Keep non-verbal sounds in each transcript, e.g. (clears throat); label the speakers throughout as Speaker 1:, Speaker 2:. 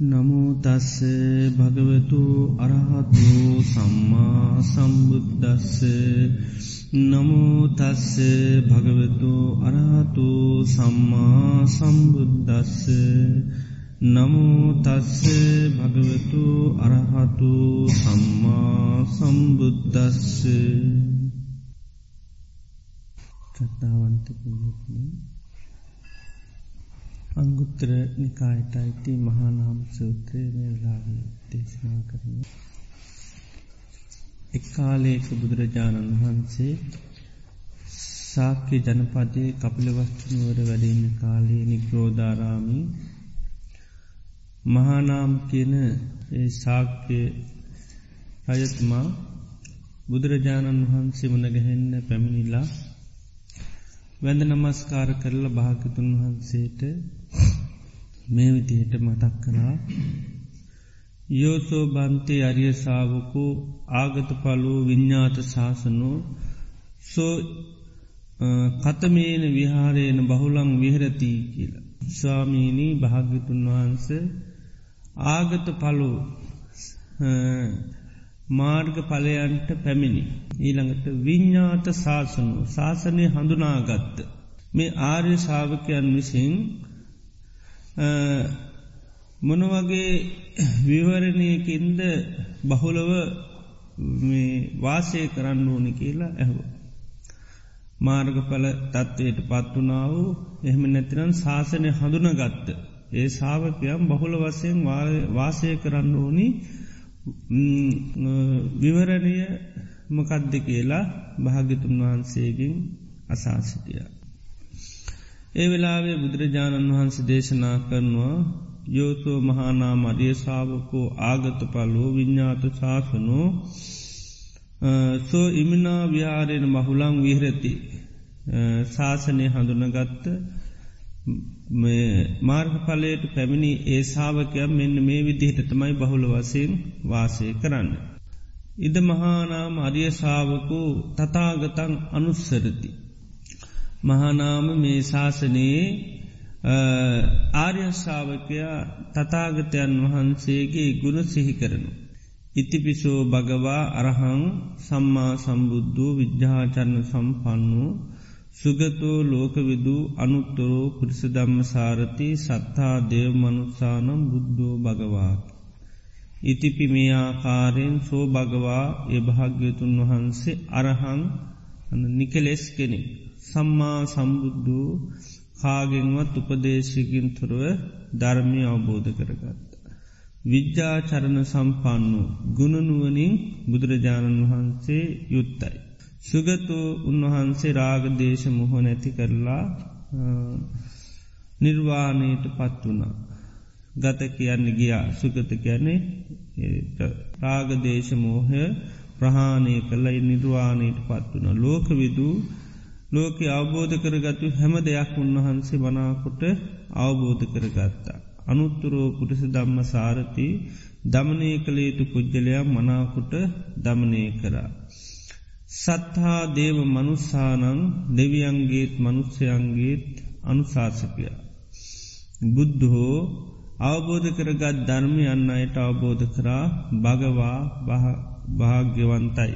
Speaker 1: නමුතස්ස භගවතු අරහතු සම්මා සම්බුද්ධස්ස නමුතස්ස භගවතු අරහතු සම්මා සම්බුද්ධස්ස නමුතස්ස භගවතු අරහතු සම්මා සම්බුද්ධස්ස ශ්‍රද්ධාවන්ත පිළිතුනේ අංගුත්තර නිකායට අයිති මහානාම සූත්‍රය මේ වෙලාව දේශනා කරන. එක්කාලේක බුදුරජාණන් වහන්සේ සාක්‍ය ජනපදය කපිලවස්තුනුවර වැඩඉන්න කාලේ නිග්‍රෝධාරාමි මහානාම් කියන ඒ සාක්‍ය රජතුමා බුදුරජාණන් වහන්සේ මනගහෙන්න පැමිණිලා වැඳ නමස්කාර කරලා භාගතුන් වහන්සේට මේ විදිහට මතක් කරා යෝසෝ බන්තේ අරිය සාාවකු ආගත පලූ විඤ්ඥාත ශාසනෝ සෝ කතමේන විහාරයන බහුලං විහරතිී කියලා. ස්වාමීණී භාග්‍යතුන් වහන්ස ආගත පලු මාර්ග පලයන්ට පැමිණි. ඊළඟට විඤ්ඥාත ශාසනු ශාසනය හඳුනාගත්ත. මේ ආර්ය ශාවකයන් විසින් මොනවගේ විවරණයකින්ද බහුලව වාසය කරන්න ඕනි කියලා ඇහෝ. මාර්ගඵල තත්ත්වයට පත්වනාව එහෙම නැතිරන් ශාසනය හඳුනගත්ත. ඒ ශාවකයම් බහුල වසයෙන් වාසය කරන්න ඕනි විවරණය මොකද්ද කියලා භාගිතුන් වහන්සේගෙන් අසාසිටිය. ඒ වෙලාවේ බුදුරජාණන් වහන්සේ දේශනා කරනවා යෝතෝ මහානා මරිය සාාවකෝ ආගත පලෝ විඤ්ඥාත ශාසනෝ සෝ ඉමිනා ව්‍යාරයෙන් මහුලං විහරති ශාසනය හඳුනගත්ත මාර්ග පලයට පැමිණි ඒ සාාවකයක් මෙන්න මේ විදිහට තමයි බහුල වසයෙන් වාසය කරන්න. ඉද මහානාම අරිය ශාවකු තතාගතන් අනුස්සරති. මහානාම මේ ශාසනයේ ආර්යශාවකයා තතාගතයන් වහන්සේගේ ගුණ සිහි කරනු. ඉතිපිසෝ භගවා අරහං සම්මා සම්බුද්ධූ විද්‍යාචරණ සම්පන්නු සුගතෝ ලෝකවිදු අනුත්තරෝ පුරිස ධම්ම සාරති සත්තා දේව මනුත්සානම් බුද්ධෝ භගවාකි. ඉතිපි මේ ආකාරයෙන් සෝ භගවා ඒ භාග්‍යතුන් වහන්සේ අරහං නිකලෙස් කෙනෙ. සම්මා සම්බුද්ධූ කාගෙන්වත් උපදේශයකින් තුරුව ධර්මය අවබෝධ කරගත්ත. විද්‍යාචරණ සම්පන්නු ගුණනුවනින් බුදුරජාණන් වහන්සේ යුත්තයි. සුගතු උන්වහන්සේ රාගදේශ මුහ නැති කරලා නිර්වාණයට පත් වුණා. ගත කියන්න ගියා සුගත කියන්නේ රාගදේශ මෝහය ප්‍රහාණය කළයි නිර්වාණයට පත් වුණ. ලෝක විදූ ලෝක අවබෝධ කරගත්තු හැම දෙයක් උන්වහන්සේ වනාකොට අවබෝධ කරගත්තා. අනුත්තුරෝ පුටස ධම්ම සාරති දමනය කළ යුතු පුද්ගලයක් මනාකොට දමනය කරා. සත්හා දේව මනුස්සානං දෙවියන්ගේත් මනුස්සයන්ගේත් අනුශාසකය. බුද්ධහෝ අවබෝධ කරගත් ධර්මය අන්න අයට අවබෝධ කරා භගවා භාග්‍යවන්තයි.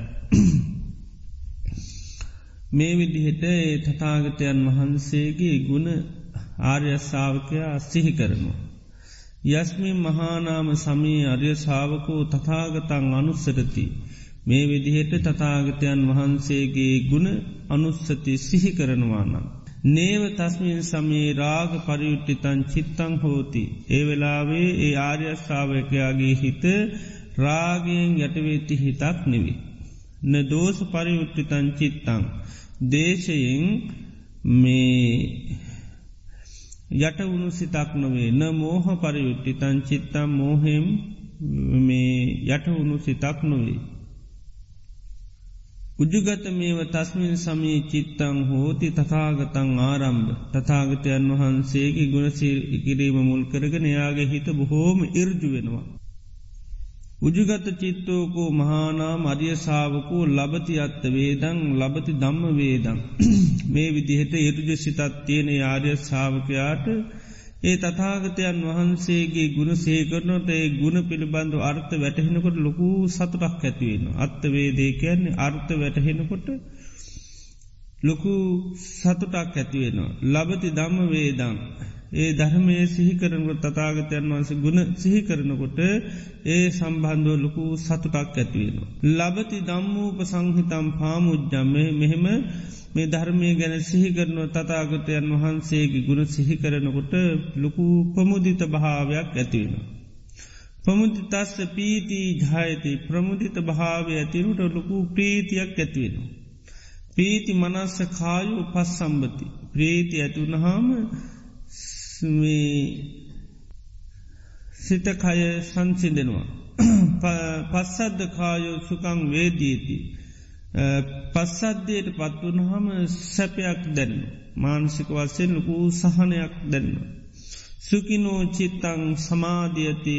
Speaker 1: මේ විදිහට ඒ තතාගතයන් වහන්සේගේ ගුණ ආර්යශාවකයා සිහි කරනවා. යස්මි මහානාම සමී අර්ය ශාවකෝ තතාගතන් අනුස්සරති. මේ විදිහට තතාගතයන් වහන්සේගේ ගුණ අනුස්සති සිහි කරනවානම්. නේව තස්මින් සමේ රාග පරියුට්ටිතන් චිත්තං හෝති. ඒ වෙලාවේ ඒ ආර්යශ්‍රාවකයාගේ හිත රාගයෙන් යටවෙති හිතක් නෙවි. න දෝස පරියුට්ටිතන් චිත්තං. දේශයෙන් මේ යටවුණු සිතක් නොවේ න මෝහ පරියුට්ටිතන් චිත්තම් මෝහෙම් මේ යටවුණු සිතක් නොවේ. උජුගත මේව තස්මින් සමී චිත්තං හෝති තතාගතං ආරම්භ තතාගතයන් වහන්සේගේ ගුණසී ඉකිරීම මුල් කරගෙන යාගේ හිත බොහෝම ඉර්ජු වෙනවා. උජුගත චිත්තෝකෝ මහානා මරිය සාාවකෝ ලබති අත්ත වේදං ලබති දම්ම වේදං. මේ විදිහට ඉරුජ සිතත් තියෙන ආර්ය ශාවකයාට ඒ තතාගතයන් වහන්සේගේ ගුණ සේකරනොට ඒ ගුණ පිළිබඳු අර්ථ වැටහෙනකොට ලොකු සතුටක් ඇතිවෙන. අත්ත වේදේ කියන්නේ අර්ථ වැටහෙනකොට ලොකු සතුටක් ඇතිවෙනවා. ලබති දම්ම වේදං. ඒ ධර්මය සිහිකරනකොට තතාගතයන් වන්ස ගුණ සිහිකරනකොට ඒ සම්බන්ධුව ලොකු සතුටක් ඇතිවෙනවා. ලබති දම්මූප සංහිතම් පාමුද්ජම් මෙහෙම මේ ධර්මය ගැන සිහිකරනව තතාගතයන් වහන්සේගේ ගුණ සිහිකරනකොට ලොකු ප්‍රමුදිත භාවයක් ඇතිවෙන. ප්‍රමුදිතස්ස පීතිී ජායති ප්‍රමුදිත භාවය ඇතිරුට ලොකු ප්‍රීතියක් ඇතිවෙන. ප්‍රීති මනස්ස කායු පස් සම්බති. ප්‍රීති ඇතුනහාම සිතකය සංසිදෙනවා. පස්සද්ධ කායෝ සුකං වේදීති. පස්සද්ධයට පත්වනහම සැපයක් දැන්න. මානසික වස්සෙන් ලකූ සහනයක් දැන්න. සුකිනෝ චිත්තං සමාධියති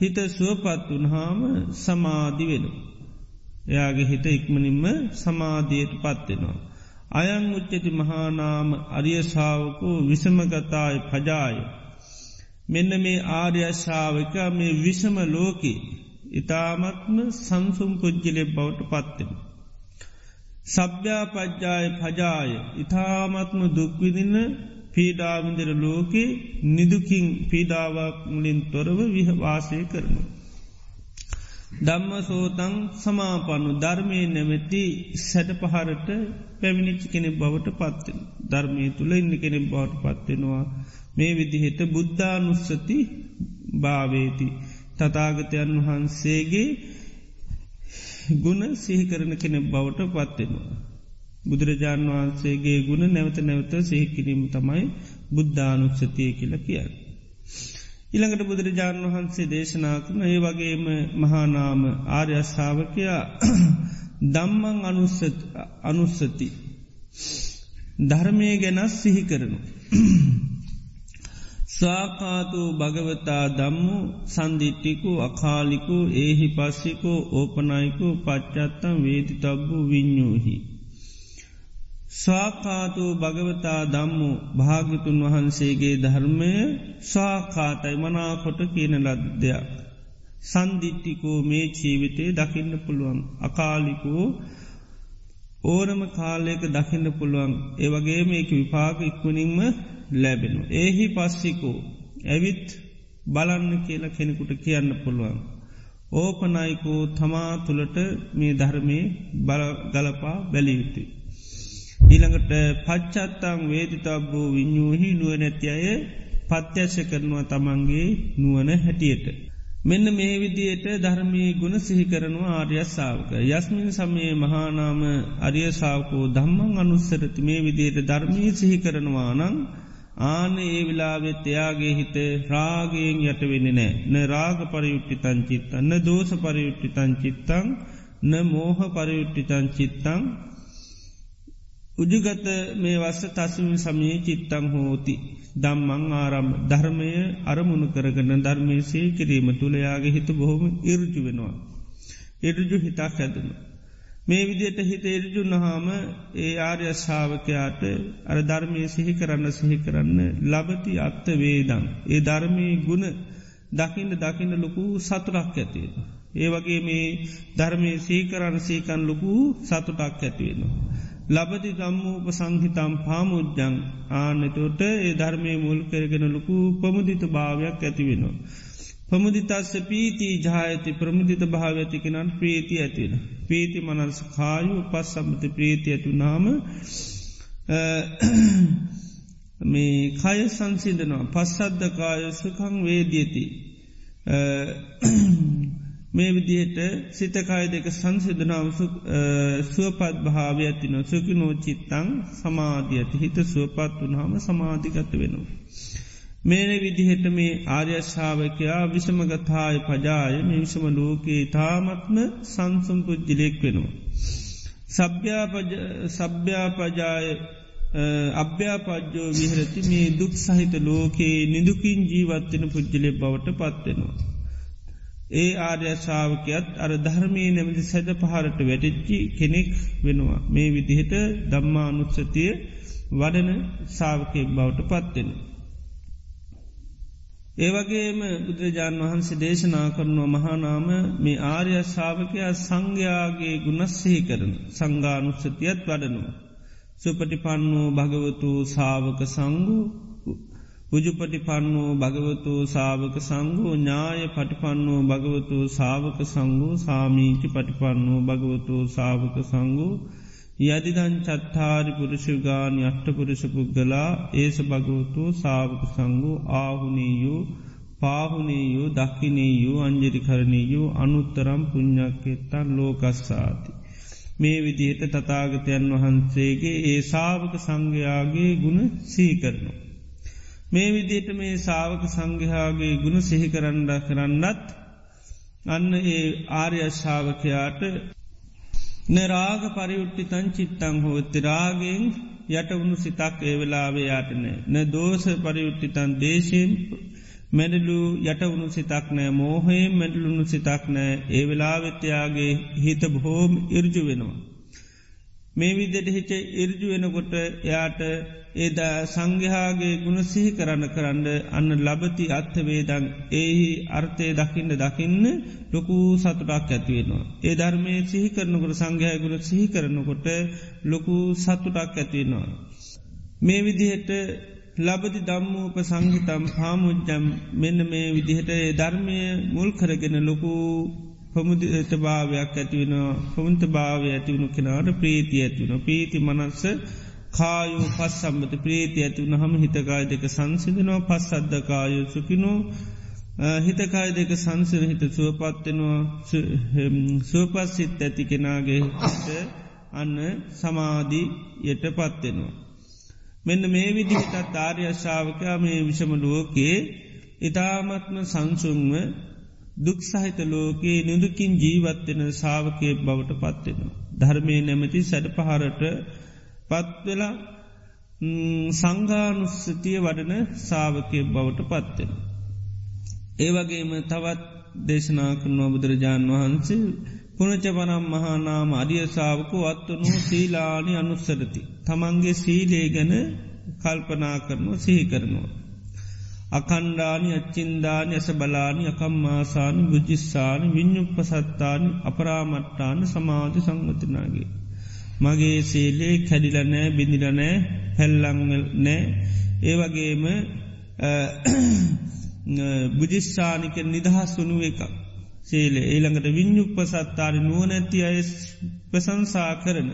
Speaker 1: හිත සුවපත් වනහාම සමාධි වෙන. එයාගේ හිත ඉක්මනින්ම සමාධියයට පත්වෙනවා. අයං උච්චති මහානාම අරියශාවකු විසමගතාය පජාය. මෙන්න මේ ආර්යශාවක මේ විෂම ලෝකේ ඉතාමත්ම සංසුම් පුද්ජිලෙ බවට පත්වෙන. සභ්‍යාපජ්ජාය පජාය ඉතාමත්ම දුක්විදින්න පීඩාවිඳර ලෝකෙ නිදුකින් පීඩාවක් මුලින් තොරව විහවාසය කරනු. ධම්ම සෝතං සමාපනු ධර්මය නැමැති සැට පහරට පැමිණිච්ච කෙනෙ බවට පත්වෙන. ධර්මය තුළ ඉන්න කෙනෙ බවට පත්වෙනවා. මේ විදිහෙට බුද්ධානුස්සති භාවේති. තතාගතයන් වහන්සේගේ ගුණ සිහිකරන කෙනෙ බවට පත්වෙනවා. බුදුරජාණන් වහන්සේගේ ගුණ නැවත නැවත සිහිකිරීම තමයි බුද්ධානුක්ෂතිය කියල කියන්න. ඉළඟට බුදුරජාණන් වහන්සේ දේශනා කරන ඒ වගේම මහානාම ආර්යශාවකයා දම්මං (clears throat) අනුස්සති ධර්මය ගැනස් සිහි කරනු. (clears throat) ස්වාකාතු භගවතා දම්මු සන්දිිට්ටිකු අකාලිකු ඒහි පස්සිකු ඕපනයිකු පච්චත්තම් වේති තබ්බු විඤ්ඥූහි. ස්වාකාතු භගවතා දම්මු භාගතුන් වහන්සේගේ ධර්මය ස්වාකාතයි මනාකොට කියන ලද්දයක්. සන්දිිට්ටිකෝ මේ ජීවිතේ දකින්න පුළුවන් අකාලිකෝ ඕනම කාලයක දකින්න පුළුවන් ඒවගේ මේක විපාග ඉක්වනින්ම ලැබෙනු. ඒහි පස්සිකෝ ඇවිත් බලන්න කියලා කෙනෙකුට කියන්න පුළුවන්. ඕපනයිකෝ තමා තුළට මේ ධර්මය ගලපා බැලියුතුයි. ඊළඟට පච්චත්තං වේදිතබ්බූ විඤ්ඥූහි නුවනැති අය පත්‍යශ කරනවා තමන්ගේ නුවන හැටියට. මෙන්න මේ විදියට ධර්මී ගුණ සිහිකරනවා ආර්යස්සාාවක. යස්මින් සමයේ මහානාම අරියසාාවකෝ ධම්මං අනුස්සරති මේ විදියට ධර්මී සිහිකරනවා නං ආන ඒ විලාවෙත් එයාගේ හිත රාගයෙන් යටවෙන්න නෑ න රාග පරියුට්ටි තංචිත්තන්න න දෝස පරියුට්ටි තංචිත්තං න මෝහ පරියුට්ටි තංචිත්තං උජුගත මේ වස්ස තස්මින් සමයේ චිත්තං හෝති දම්මං ආරම් ධර්මය අරමුණු කරගන ධර්මයසේ කිරීම තුළයාගේ හිත බොහොම ඉරජු වෙනවා. එරජු හිතක් හැදනු. මේ විදියට හිත එරජු නහාම ඒ ආර්ය ශාවකයාට අර ධර්මය සිහි කරන්න සිහි කරන්න ලබති අත්ත වේදං. ඒ ධර්මය ගුණ දකින්න දකින්න ලොකු සතුරක් ඇතියෙන. ඒ වගේ මේ ධර්මය සීකරන්න සීකන් ලොකු සතුටක් ඇතිවෙනවා. ලබති දම්මූප සංහිතම් පාමුද්ජං ආනතොට ඒ ධර්මය මුල් කරගෙන ලොකු පමුදිත භාවයක් ඇතිවෙනවා. පමුදිතස්ස පීති ජායති ප්‍රමුදිත භාවඇතිකනන් ප්‍රීති ඇතින. පීති මනස් කායු පස් සම්බති ප්‍රීති ඇතු නාම මේ කය සංසිදනවා පස්සද්ධකාය සුකං වේදියති. මේ විදියට සිතකාය දෙක සංසිදනාව සුවපත් භාවය ඇතින සුකිනෝ චිත්තං සමාධියති හිත සුවපත් වනහම සමාධිගත වෙනවා. මේන විදිහට මේ ආර්යශාවකයා විෂමගතාය පජාය මේ විෂම ලෝකයේ තාමත්ම සංසුම් පුද්ජිලෙක් වෙනවා. සභ්‍යාපජාය අභ්‍යාපජ්‍යෝ විහරති මේ දුක් සහිත ලෝකයේ නිදුකින් ජීවත්වෙන පුද්ජලෙ බවට පත්වෙනවා. ඒ ආර්යශාවකයත් අර ධර්මී නැමති සැද පහරට වැටිච්චි කෙනෙක් වෙනවා. මේ විදිහට දම්මානුත්සතිය වඩන සාාවකයෙක් බවට පත්වෙන. ඒවගේම බුදුරජාණන් වහන්සේ දේශනා කරනුව මහානාම මේ ආර්ය ශාවකයා සංඝයාගේ ගුණස්සිහි කරන සංගානුස්සතියත් වඩනවා. සුපටිපන්නෝ භගවතු සාවක සංගු උජුපටිපන්නෝ භගවතු සාවක සංගෝ ඥාය පටිපන්නෝ භගවතු සාවක සංගෝ සාමීචි පටිපන්නෝ භගවතු සාවක සංගෝ යදිදන් චත්තාරි පුරුෂගානි අට්ටපුරුෂ පුද්ගලා ඒස භගවතු සාවක සංගු ආහුනීයු පාහුනීයු දක්කිනීයු අංජරිකරණීයු අනුත්තරම් පුං්ඥක්කෙත්තන් ලෝකස්සාති. මේ විදිහට තතාගතයන් වහන්සේගේ ඒ සාවක සංඝයාගේ ගුණ සීකරනු. මේ විදියට මේ සාවක සංඝයාගේ ගුණ සිහිකරන්ඩ කරන්නත් අන්න ඒ ආර්යශාවකයාට නරාග පරියුට්ටිතන් චිත්තං හෝත්ති රාගෙන් යට වුණු සිතක් ඒ වෙලාවයාටනෑ න. දෝස පරියුට්ටිතන් දේශයෙන් මැඩලු යටවුණු සිතක් නෑ. මෝහයෙන් මැඩලුණු සිතක් නෑ. ඒ වෙලාවෙත්‍යයාගේ හිත බොහෝම ඉර්ජු වෙනවා. මේ විදිට හිච ඉර්ජු වෙනකොට එයාට ඒද සංඝයාගේ ගුණ සිහි කරන්න කරන්න අන්න ලබති අත්ථවේදං ඒහි අර්ථය දකින්න දකින්න ලොකු සතුටක් ඇතිවෙනවා. ඒ ධර්මය සිහි කරනකොට සංඝයා ගුණ සිහි කරනකොට ලොකු සතුටක් ඇතිවෙනවා. මේ විදිහට ලබති දම්මූප සංහිතම් පාමුද්ජම් මෙන්න මේ විදිහට ධර්මය මුල් කරගෙන ලොකු පමුදත භාවයක් ඇතිවෙන පමුන්ත භාවය ඇතිවුණු කෙනාට ප්‍රීති ඇතිවුණ ප්‍රීති මනස්ස කායු පස් සම්බත ප්‍රීති ඇතිවුණ හම හිතකාය දෙක සංසිදනවා පස් අද්දකායු සුකිනෝ හිතකාය දෙක සංසන හිත සුවපත්වෙනවා සුවපස් සිත් ඇති කෙනාගේ හිට අන්න සමාධී යට පත්වෙනවා. මෙන්න මේ විදිහටත් ආර්යශාවකයා මේ විෂම ලෝකයේ ඉතාමත්ම සංසුන්ව දුක් සහිත ලෝකයේ නිදුකින් ජීවත්වෙන සාාවකය බවට පත්වෙන. ධර්මය නැමති සැඩ පහරට පත්වෙලා සංඝානුස්සතිය වඩන සාාවකය බවට පත්වෙන. ඒවගේම තවත් දේශනා කරනවා බුදුරජාණන් වහන්සේ පුනචපනම් මහානාම අධියසාාවකු අත්වනු සීලානි අනුස්සරති. තමන්ගේ සීලේ ගැන කල්පනා කරනවා සිහි කරනවා. අකණ්ඩානි අච්චින්දානි ඇස බලානි අකම්මාසානි බුජිස්සාන විඤ්ඥුප්පසත්තානි අපරාමට්ටාන සමාධි සංවතිනාගේ. මගේ සේලේ කැඩිලනෑ බිඳිලනෑ පැල්ලංගල් නෑ ඒවගේම (coughs) බුජිස්සානික නිදහස් වනු එක සේලේ ඒළඟට විඤ්ඥුප්පසත්තාරි නුවනැති අය ප්‍රසංසා කරන.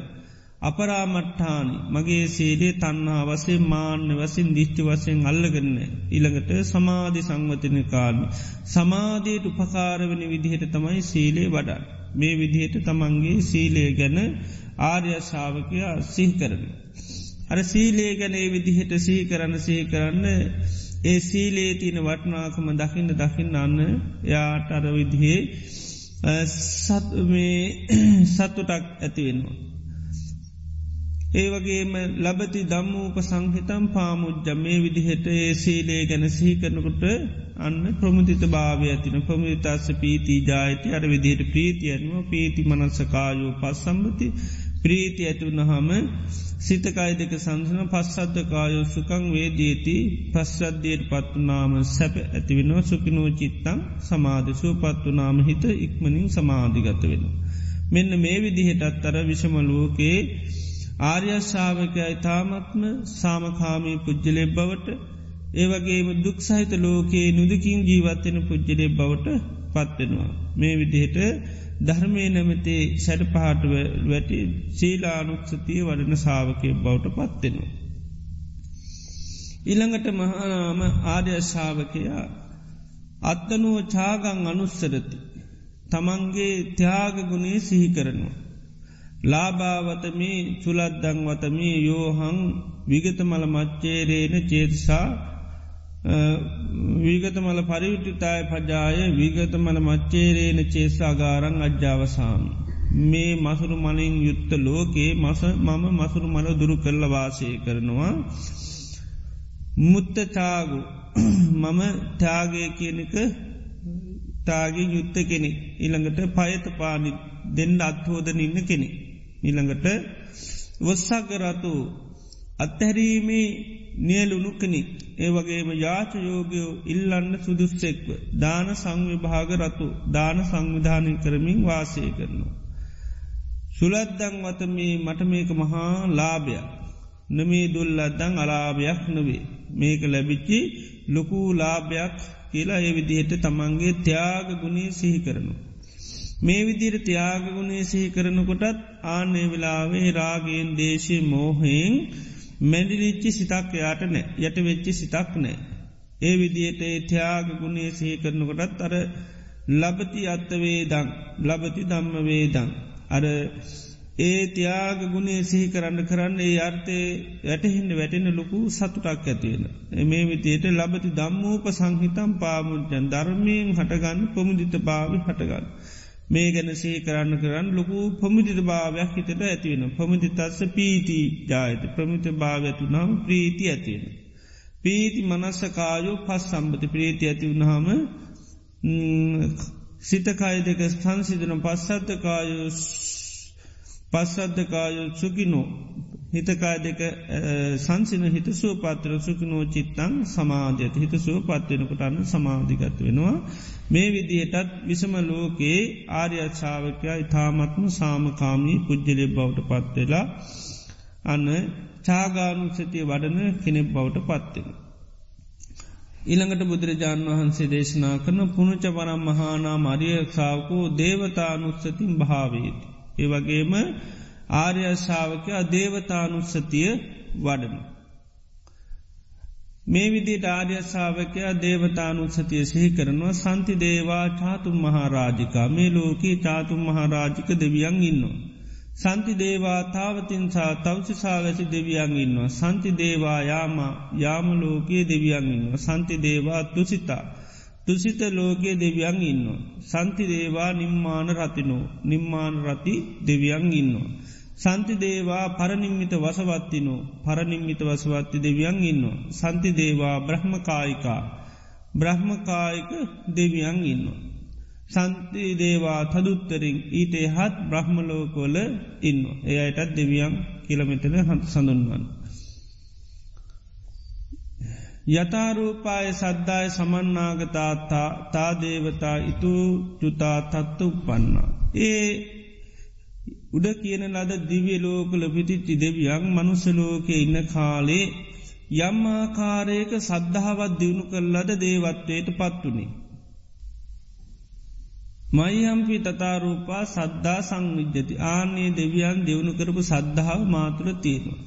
Speaker 1: අපරාමට්ඨානි මගේ සේදේ තන්නා වසේ මාන්‍ය වසින් දිිෂ්ටි වසයෙන් අල්ලගන්න ඉළඟට සමාධි සංවතින කාලි. සමාධයට උපකාරවනි විදිහට තමයි සීලේ වඩා. මේ විදිහට තමන්ගේ සීලේ ගැන ආර්යශාවකයා සිහ කරන. අර සීලේ ගැන ඒ විදිහට සිහි කරන්න සිහි කරන්න ඒ සීලේ තියන වටනාකම දකින්න දකින්න අන්න යාට අර විදිහේ සතුටක් ඇතිවෙනවා. ඒ වගේම ලබති දම්මූප සංහිතම් පාමුද්ජ මේ විදිහට ඒ සීලේ ගැන සිහිකරනකොට අන්න ප්‍රමුතිත භාවය ඇතින. ප්‍රමුතිතස්ස පීති ජායිති. අර විදිහට ප්‍රීතියනුව පීති මනස්සකායෝ පස් සම්බති ප්‍රීති ඇතුවනහම සිතකයි දෙක සංසන පස්සද්ධකායෝ සුකං වේදීති. පස්සද්ධයට පත්වනාම සැප ඇතිවෙනව සුකිනෝ චිත්තං සමාධසූ පත්වනාම හිත ඉක්මනින් සමාධිගත වෙන. මෙන්න මේ විදිහටත් අර විෂමලෝකයේ ආර්යශාවකය ඉතාමත්ම සාමකාමී පුද්ජලෙ බවට ඒවගේම දුක් සහිත ලෝකයේ නුදකින් ජීවත්වෙන පුද්ජලෙ බවට පත්වෙනවා. මේ විදිහට ධර්මය නැමතේ සැඩ පහට වැටි සීලානුක්සතිය වඩන සාාවකය බවට පත්වෙනවා. ඉළඟට මහානාම ආර්යශාවකයා අත්තනුව චාගං අනුස්සරති. තමන්ගේ ත්‍යාගගුණේ සිහි කරනවා. ලාභාවතමී චුලද්දං වතමී යෝහං විගතමල මච්චේරේන චේතසා වීගතමල පරිවිට්ටිතාය පජාය වීගතමල මච්චේරේන චේසාගාරං අජ්‍යාවසාම්. මේ මසුරු මලින් යුත්ත ලෝකේ මස මම මසුරු මල දුරු කරල වාසය කරනවා. මුත්තචාගු මම ත්‍යාගය කියනක තාගේ යුත්ත කෙනෙ ඉළඟට පයත පානි දෙන්න අත්හෝදන ඉන්න කෙනෙ. ඊළඟට වස්සාකරතු අත්හැරීමේ නියලුනුකනි ඒ වගේම යාච යෝගයෝ ඉල්ලන්න සුදුස්සෙක්ව දාන සංවිභාග රතු දාන සංවිධානය කරමින් වාසය කරනවා. සුලද්දං වතමේ මට මේක මහා ලාභයක් නමේ දුල්ලද්දං අලාභයක් නොවේ මේක ලැබිච්චි ලොකූ ලාභයක් කියලා ඒ විදිහට තමන්ගේ ත්‍යාග ගුණේ සිහි කරනවා. මේ විදිර ත්‍යාගගුණේ සිහි කරනකොටත් ආනේ වෙලාවේ රාගෙන් දේශය මෝහෙෙන් මැඩිලිච්චි සිතක් යාට නෑ යට වෙච්චි සිතක් නෑ. ඒ විදියට ඒ ත්‍යාගගුණේ සිහි කරනකොටත් අර ලබති අත්තවේදං ලබති දම්ම වේදං. අර ඒ තියාග ගුණේ සිහි කරන්න කරන්න ඒ අර්ථය වැටහින්න වැටෙන ලොකු සතුටක් ඇතිවෙන. මේ විතියට ලබති දම්මූප සංහිතම් පාමුජ්ජන් ධර්මයෙන් හටගන්න පොමුදිත භාවි හටගන්න. මේ ගැන සේ කරන්න කරන්න ලොකු පොමිදිත භාවයක් හිතට ඇතිවෙන. පොමිදිතත්ස පීති ජායත ප්‍රමිත භාවඇතු නම් ප්‍රීති ඇතිවෙන. පීති මනස්සකායෝ පස් සම්බති ප්‍රීති ඇති වුණහම සිතකාය දෙක සංසිදන පස්සද්ධකායෝ පස්සද්ධකායු සුකිනෝ හිතකාය දෙක සංසින හිත සුවපත්‍ර සුකිනෝ චිත්තං සමාධ්‍යත හිත සුවපත්වෙනකොට අන්න සමාධිගත් වෙනවා. මේ විදිහටත් විසම ලෝකයේ ආර්යච්ඡාවකයා ඉතාමත්ම සාමකාමී පුද්ජලය බවට පත්වෙලා අන්න චාගානුසතිය වඩන කෙනෙක් බවට පත්වෙන. ඊළඟට බුදුරජාණන් වහන්සේ දේශනා කරන පුුණච වරම් මහානා මරිය සාාවකෝ දේවතානුත්සතින් භාවේති. ඒ වගේම ආර්යශාවකයා දේවතානුස්සතිය වඩන. මේ විදිට ආර්යශාවකයා දේවතානුත්සතිය සිහි කරනවා සන්ති දේවා චාතුන් මහාරාජිකා මේ ලෝකී චාතුන් මහාරාජික දෙවියන් ඉන්නවා. සන්ති දේවා තාවතින්සා තවසිසාවැසි දෙවියන් ඉන්නවා. සන්ති දේවා යාම යාමලෝකයේ දෙවියන් ඉන්නවා. සන්ති දේවා තුසිතා. තුසිත ලෝකයේ දෙවියන් ඉන්නවා. සන්ති දේවා නිම්මාන රතිනෝ නිම්මාන රති දෙවියන් ඉන්නවා. සන්ති දේවා පරනිම්මිත වසවත්තිනෝ පරනිම්මිත වසවත්ති දෙවියන් ඉන්නවා. සන්ති දේවා බ්‍රහ්මකායිකා බ්‍රහ්මකායික දෙවියන් ඉන්නවා. සන්ති දේවා තදුත්තරින් ඊට හත් බ්‍රහ්මලෝකොල ඉන්න. එයටත් දෙවියන් කිලමිටල හත් සඳුන්වන්. යථරූපාය සද්ධාය සමන්නාගතාතා තාදේවතා ඉතු චුතා තත්තු උපන්න. ඒ උඩ කියන ලද දිවිය ලෝකල පිටිච්චි දෙවියන් මනුසලෝක ඉන්න කාලේ යම්මාකාරයක සද්ධාවත් දියුණු කරලද දේවත්වයට පත්වනේ. මයියම්පි තතාරූපා සද්ධා සංවිද්‍යති ආනේ දෙවියන් දෙවුණු කරපු සද්ධාව මාතුළ තියෙනවා.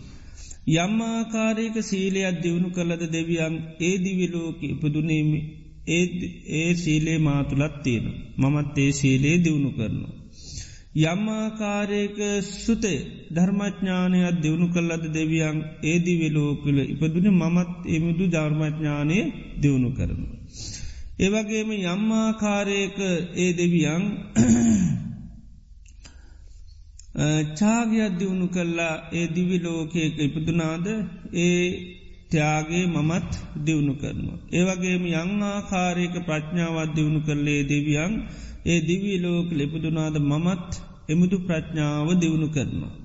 Speaker 1: යම්මාකාරයක සීලයක් දියුණු කළද දෙවියන් ඒ දිවිලෝක ඉපදුනීම ඒ සීලේ මාතුළත් තියෙන. මමත් ඒ සීලේ දියුණු කරනවා. යම්මාකාරයක සුතේ ධර්මඥානයක් දියුණු කල්ලද දෙවියන් ඒ දිවිලෝකල ඉපදුන මමත් එමුදු ධර්මඥානය දියුණු කරනු. ඒවගේම යම්මාකාරයක ඒ දෙවියන් (clears throat) චාගයක් දියුණු කල්ලා ඒ දිවිලෝකයක ඉපදුනාද ඒ ත්‍යයාගේ මමත් දියුණු කරනවා. ඒවගේම යංආකාරයක ප්‍රඥාවත් දියුණු කරලේ දෙවියන් ඒ දිවී ලෝක ලිපදුනාද මමත් එමුදු ප්‍රඥාව දියුණු කරනවා.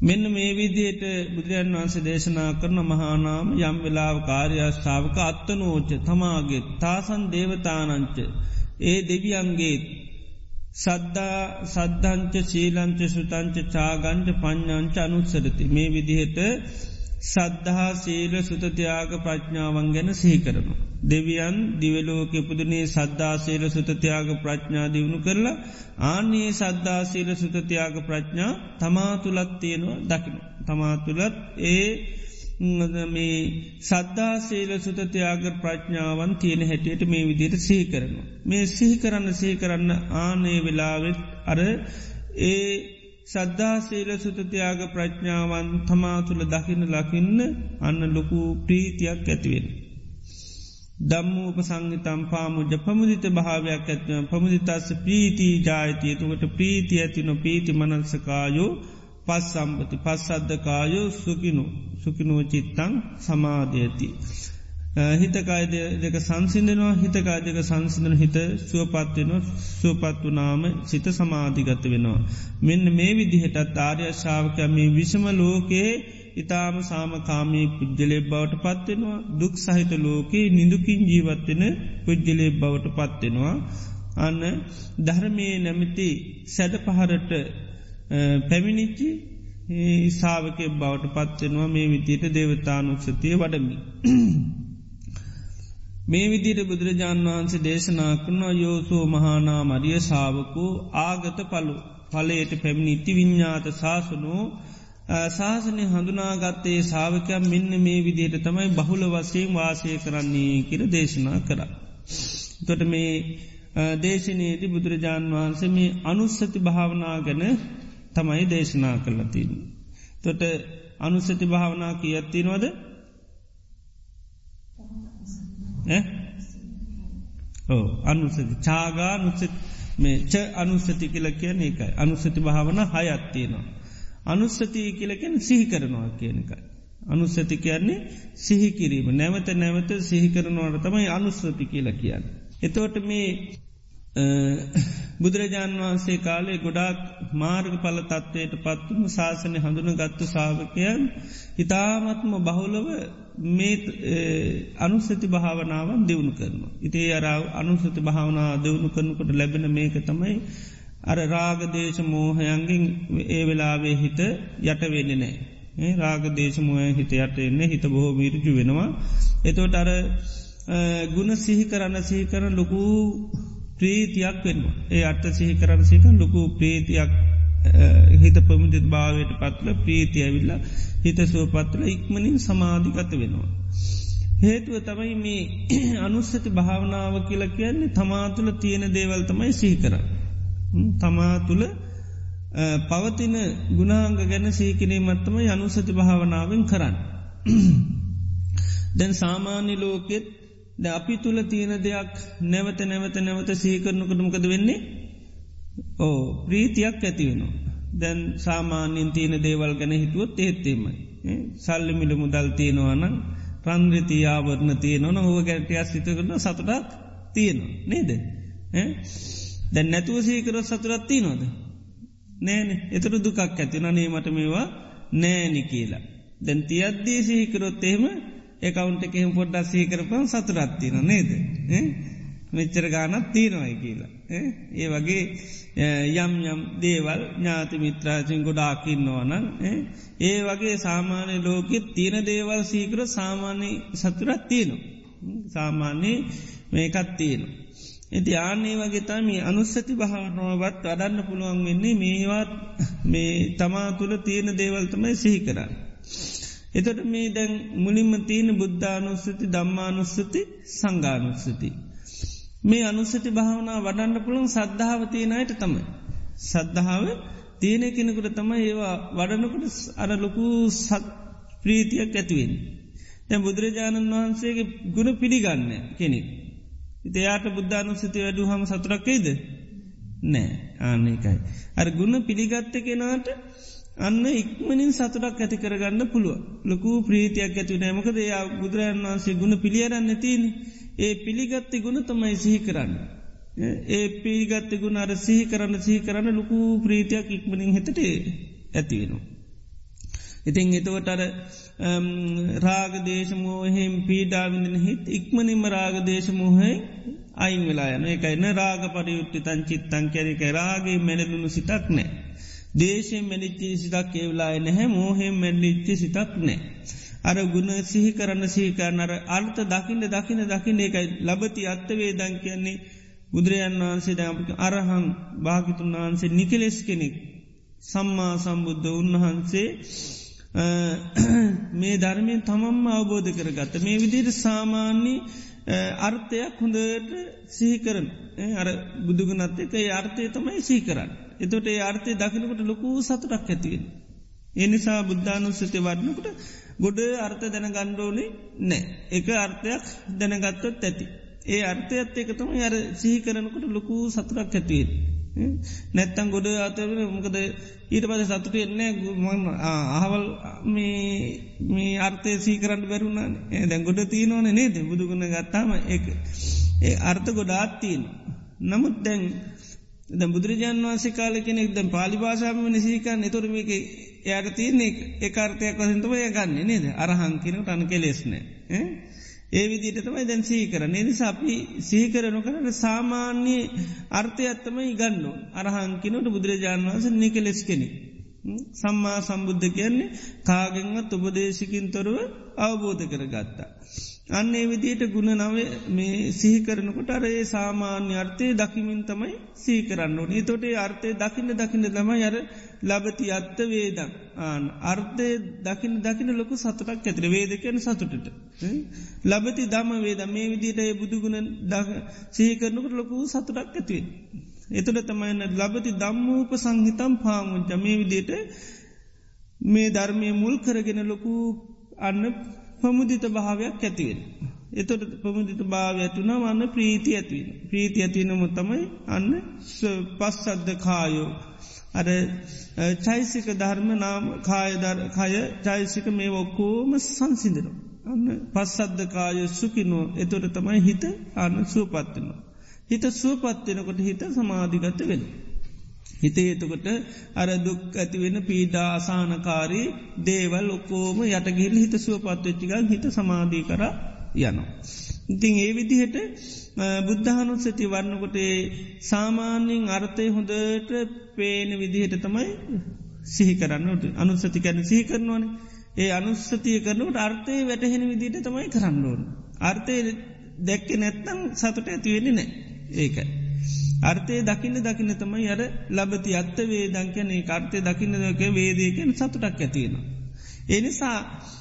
Speaker 1: මෙන්න මේ විදියට බුදුරන් වන්ස දේශනා කරන මහානාම යම් වෙලාව කාර්යශාවක අත්තනෝච්ච තමාගේ තාසන් දේවතානංච ඒ දෙවියන්ගේ සද්ධා සද්ධංච ශීලංච සුතංච චාගංච පඤ්ඥංච අනුත්සරති මේ විදිහට සද්ධහා සීල සුතතියාග ප්‍රඥාවන් ගැන සිහිකරනු. දෙවියන් දිවලෝක පුදනේ සද්ධාසීල සුතතියාග ප්‍රඥා දියුණු කරලා ආන්නේ සද්ධාසීල සුතතියාග ප්‍රඥා තමාතුලත් තියෙනවා දකින. තමාතුලත් ඒ මේ සද්ධාසේල සුතතියාග ප්‍රඥාවන් තියෙන හැටියට මේ විදියට සිහි කරනවා. මේ සිහි කරන්න සිහි කරන්න ආනේ වෙලාවෙත් අර ඒ සද්ධාසේල සුතතියාග ප්‍රඥාවන් තමා තුළ දකින්න ලකින්න අන්න ලොකු ප්‍රීතියක් ඇතිවෙන. දම්මූප සංගිතම් පාමුජ පමුදිත භාවයක් ඇත්ව පමුදිතස්ස ප්‍රීතිී ජායතිය තුකට ප්‍රීති ඇතින පීති මනන්සකායෝ පස් සම්පති පස්සද්ධකායෝ සුකිනු සුකිනෝ චිත්තං සමාධයති. හිතකාය දෙක සංසිදනවා හිතකාය දෙක සංසිදන හිත සුවපත්වෙනවා සුවපත් වනාම සිත සමාධිගත වෙනවා. මෙන්න මේ විදිහටත් ආර්ය ශාවකය මේ විසම ලෝකයේ ඉතාම සාමකාමී පුද්ජලේ බවට පත්වෙනවා දුක් සහිත ලෝකයේ නිදුකින් ජීවත්වෙන පුද්ජලේ බවට පත්වෙනවා අන්න ධර්මය නැමති සැඩ පහරට පැමිණිච්චි සාාවක බවට පත්වෙනවා මේ විදියට දේවතානුක්ෂතිය වඩමි. මේ විදිට බුදුරජාණන් වහන්සේ දේශනා කරනවා යෝසෝ මහානා මරිය සාාවකු ආගත පලු පලයට පැමිණිති විඤ්ඥාත ශාසනෝ ශාසනය හඳුනාගත්තේ සාාවකයක් මෙන්න මේ විදියට තමයි බහුල වසයෙන් වාසය කරන්නේ කියර දේශනා කර. තොට මේ දේශනයේති බුදුරජාණන් වහන්සේ මේ අනුස්සති භාවනා ගැන තමයි දේශනා කරලතින්. තොට අනුස්සති භාවනා කියත්තිනවද ඕ අනුසති චාගා නුසත් මේ ච අනුස්සති කියල කියන එකයි අනුස්සති භාවන හයත්තියනවා. අනුස්සති කියලකෙන සිහි කරනවා කියන එකයි. අනුස්සති කියන්නේ සිහිකිරීම නැවත නැවත සිහිකරනවාට තමයි අනුස්සති කියල කියන්න. එතෝට මේ බුදුරජාණන් වහන්සේ කාලේ ගොඩාක් මාර්ග පල තත්වයට පත්තුම ශාසනය හඳුන ගත්තු සාාවකයන් ඉතාමත්ම බහුලව මේ අනුස්සති භාවනාවන් දෙවුණු කරනවා. ඉතිේ අර අනුසති භාවනා දෙවුණු කරනකොට ලැබෙන මේක තමයි අර රාගදේශ මෝහයන්ගෙන් ඒ වෙලාවේ හිත යටවෙන්න නෑ. රාගදේශමෝය හිත යට එන්න හිත බොහෝ වීරජු වෙනවා. එතෝට අර ගුණ සිහි කරන්න සිහි කරන ලොකු ප්‍රීතියක් වෙන්නවා. ඒ අට සිහි කරන්න සික ලොකු ප්‍රීතියක් හිත පමුදිත් භාවයට පත්ල ප්‍රීති ඇවිල්ලා හිත සුවපත්ල ඉක්මනින් සමාධිගත වෙනවා. හේතුව තමයි මේ (clears throat) අනුස්සති භාවනාව කියල කියන්නේ තමාතුළ තියෙන දේවල් තමයි සීකර. තමා තුළ පවතින ගුණාංග ගැන සීකිරීමත්තම අනුසති භාවනාවෙන් කරන්න. දැන් සාමාන්‍ය ලෝකෙත් ද අපි තුළ තියෙන දෙයක් නැවත නැවත නැවත සීකරනකටමකද වෙන්නේ ඕ ප්‍රීතියක් ඇතිවෙනවා. දැන් සාමාන්‍යින් තියෙන දේවල් ගැන හිතුවත් ඒත්තේමයි. සල්ලිමිල මුදල් තියෙනවානම් ප්‍රන්ද්‍රතියාවරණ තියනවන හෝ ගැටයක් සිත කරන සතුටක් තියෙනවා. නේද. දැන් නැතුව සීකර සතුරත් තියනොද. නෑන එතට දුකක් ඇති නනේ මට මේවා නෑනි කියලා. දැන් තියද්දී සිහිකරොත් එහෙම එකකවුන්ට එහෙම පොඩ්ඩක් සීකරපන් සතුරත්තින නේද. මෙච්චර ගානත් තියෙනවයි කියලා. ඒ වගේ යම් යම් දේවල් ඥාති මිත්‍රාසින් ගොඩාකින්නවනන් ඒ වගේ සාමාන්‍ය ලෝකෙත් තියෙන දේවල් සීකර සාමාන්‍ය සතුරත් තියනු. සාමාන්‍යයේ මේකත් තියෙනු. ඇති ආනේ වගේ තම අනුස්සති භාවනුවවත් වඩන්න පුළුවන් වෙන්නේ මේවත් (laughs) මේ තමා තුළ තියෙන දේවල්තමයි සිහි කරන්න. එතට මේ දැන් මුලින්ම තියෙන බුද්ධානුස්සති දම්මානුස්සති සංගානුස්සති. මේ අනුස්සති භාවනා වඩන්න පුළුවන් සද්ධාව තියෙනයට තමයි. සද්ධාව තියෙන කෙනෙකුට තමයි ඒවා වඩනකොට අර ලොකු සත් ප්‍රීතියක් ඇතිවෙන්. තැ බුදුරජාණන් වහන්සේගේ ගුණ පිළිගන්න කෙනෙක්. ඉතයාට බුද්ධානුස්සති වැඩු හම සතුරක්කේද. නෑ ආනකයි. අර ගුණ පිළිගත්ත කෙනාට අන්න ඉක්මනින් සතුටක් ඇති කරගන්න පුළුව ලොකු ප්‍රීතියක් ඇති නෑමකද එයා බුදුරජන් වහන්සේ ගුණ පිළියරන්න තියන ඒ පිළිගත්ති ගුණ තමයි සිහි කරන්න. ඒ පිළිගත්ති ගුණ අර සිහි කරන්න සිහි කරන්න ලොකු ප්‍රීතියක් ඉක්මනින් හිතට ඇතිවෙනවා. ඉතිං එතවට අර රාගදේශමෝහෙම පීඩාවිඳන හිත් ඉක්මනින්ම රාගදේශමෝහයි අයින් වෙලා යන එකයින්න රාග පරියුට්ටි තන් චිත්තන් කැරික රාගේ මැනදුුණු සිතක් නෑ. දේශයෙන් මැලිච්චි සිතක් ඒවලාය නැහැ මෝහෙම මැල්ලිච්චි සිතක් නෑ. අර ගුණ සිහි කරන්න සහිකරන්නර අර්ථ දකින්න දකින දකින එකයි ලබති අත්තවේ දං කියන්නේ බුදුරජන් වහන්සේ දැපි අරහං භාගිතුන් වහන්සේ නිකලෙස් කෙනෙක් සම්මා සම්බුද්ධ උන්වහන්සේ මේ ධර්මය තමම්ම අවබෝධ කරගත්ත මේ විදියට සාමාන්‍ය අර්ථයක් හොඳට සිහිකරන අර බුදුගනත් එක අර්ථය තමයි සීකරන්න. එතොට ඒ අර්ථය දකිනකට ලොකූ සතුටක් ඇතිවෙන. එනිසා බුද්ධානුස්සති වඩනකට ගොඩ අර්ථ දැන ගණ්ඩෝනේ නෑ. එක අර්ථයක් දැනගත්තොත් ඇති. ඒ අර්ථයත් එක තම අර සිහි කරනකට ලොකූ සතුරක් ඇතිවෙන්. නැත්තන් ගොඩ අතරන මොකද ඊට පද සතුට එන්නේ අහවල් මේ අර්ථය සී කරන්න බැරුණ දැන් ගොඩ තියනවන නේද? බුදුගුණ ගත්තාම ඒ අර්ථ ගොඩාත් තියෙන. නමුත් දැන් ද බුදුරජාන් වන්සේ කාල කෙනෙක් ද පාලි භාෂාම නිසිකන් එතුර මේක යට තියන එකර්තයක් වසින්තම ය ගන්න නේද? අරහංකිනට අන කෙලෙස්නෑ ඒ විදිට තමයි දැන් සීකර නිනිසා අපි සීකරනු කරට සාමාන්‍ය අර්ථය ඇත්තම ඉගන්න අරහංකිනට බුදුරජාණන් වන්ස නිකලෙස් කෙනෙ. සම්මා සම්බුද්ධ කියන්නේ කාගෙන්වත් උපදේශිකින් තොරව අවබෝධ කර ගත්තා. අන්නේ විදියට ගුණ නව මේ සිහිකරනකොට අරඒ සාමාන්‍ය අර්ථය දකිමින් තමයි සීකරන්න ඕන තොටේ අර්ථය දකින්න දකින්න තම යර ලබති අත්ත වේදක් ආන අර්ථය දකින දකින ලොකු සතුටක් ඇතර වේදකයන සතුටට ලබති දම වේද මේ විදිට බුදුගුණ සීකරනකට ලොකු සතුටක් ඇතිවේ. එතුට තමයින්න ලබති දම්මූප සංහිතම් පාමුංච මේ විදියට මේ ධර්මය මුල් කරගෙන ලොකු අන්න පමුදිත භාවයක් ඇතිවෙන. එතොට පමුදිත භාව ඇතුන වන්න ප්‍රීති ඇතිවෙන. ප්‍රීති ඇතිනම තමයි අන්න පස්සද්ද කායෝ. අර චෛසික ධර්ම නාම කායදර කය චෛසික මේ ඔක්කෝම සංසිදන. අන්න පස්සද්ද කාය සුකිනෝ එතොට තමයි හිත අන්න සුවපත්වනවා. හිත සුවපත්වෙනකොට හිත සමාධිගත වෙන. හිතේ එතකොට අර දුක් ඇතිවෙන පීඩා අසානකාරී දේවල් ඔක්කෝම යටගිල් හිත සුවපත්වෙච්චිකල් හිත සමාධී කර යනවා. ඉතිං ඒ විදිහට බුද්ධහනුස්සති වන්නකොටේ සාමාන්‍යින් අර්ථය හොඳට පේන විදිහට තමයි සිහි කරන්නට අනුස්සති කැන සිහි කරනවන ඒ අනුස්සතිය කරනට අර්ථය වැටහෙන විදිට තමයි කරන්න ඕන. අර්ථය දැක්ක නැත්තං සතුට ඇතිවෙන්නේ නෑ ඒකයි. අර්ථය දකින්න දකින්න තමයි අර ලබති අත්ත වේදංකයනේ අර්ථය දකින්න දක වේදයකෙන් සතුටක් ඇතියෙන. එනිසා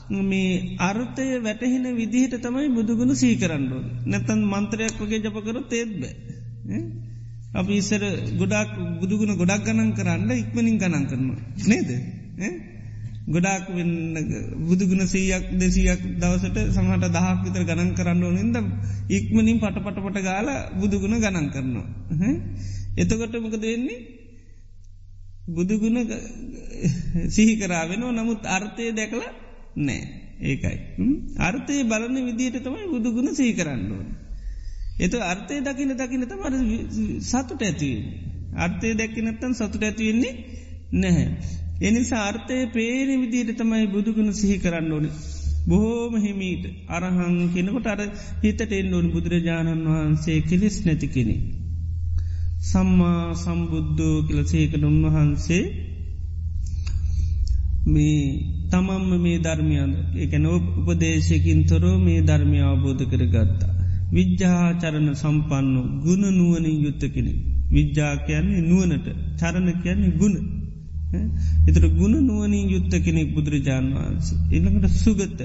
Speaker 1: මේ අර්ථය වැටහෙන විදිහට තමයි බුදුගුණ සීකරන්නඩුව. නැතන් මන්ත්‍රයක් වගේ ජපකර තේත්බ. අපි ඉස්සර ගොඩක් බුදුගුණ ගොඩක් ගණන් කරන්න ඉක්මනින් ගණන් කරනවා. නේද? ගොඩාක් වෙන්න බුදුගුණ සීයක් දෙසියක් දවසට සමහට දහක් විතර ගණන් කරන්න ඕනින්ද ඉක්මනින් පටපටපට ගාල බුදුගුණ ගණන් කරනවා. එතකොට මොකද වෙන්නේ බුදුගුණ සිහි කරාවෙනවා නමුත් අර්ථය දැකල නෑ ඒකයි. අර්ථය බලන විදියට තමයි බුදුගුණ සිහි කරන්න ඕන. එතු අර්ථය දකින දකින තම සතුට ඇතිව. අර්ථය දැක්කිනත්තන් සතුට ඇතිවෙන්නේ නැහැ. එනි සාර්ථය පේන විදියට තමයි බුදුගුණ සිහි කරන්න ඕන. බොහෝම හිමීට අරහං කෙනකොට අර හිතට එන්න ඕන බුදුරජාණන් වහන්සේ කෙලෙස් නැති කෙනෙ. සම්මා සම්බුද්ධෝ කියලසේකන උන්වහන්සේ මේ තමම්ම මේ ධර්මයන් එකන උපදේශයකින් තොරෝ මේ ධර්මය අවබෝධ කර ගත්තා. විද්‍යාචරණ සම්පන්නු ගුණ නුවනින් යුත්ත කෙනෙ. විද්‍යා කියන්නේ නුවනට චරණ කියන්නේ ගුණ. එතර ගුණ නුවනින් යුත්ත කෙනෙක් බුදුරජාන් වහන්ස. එළඟට සුගත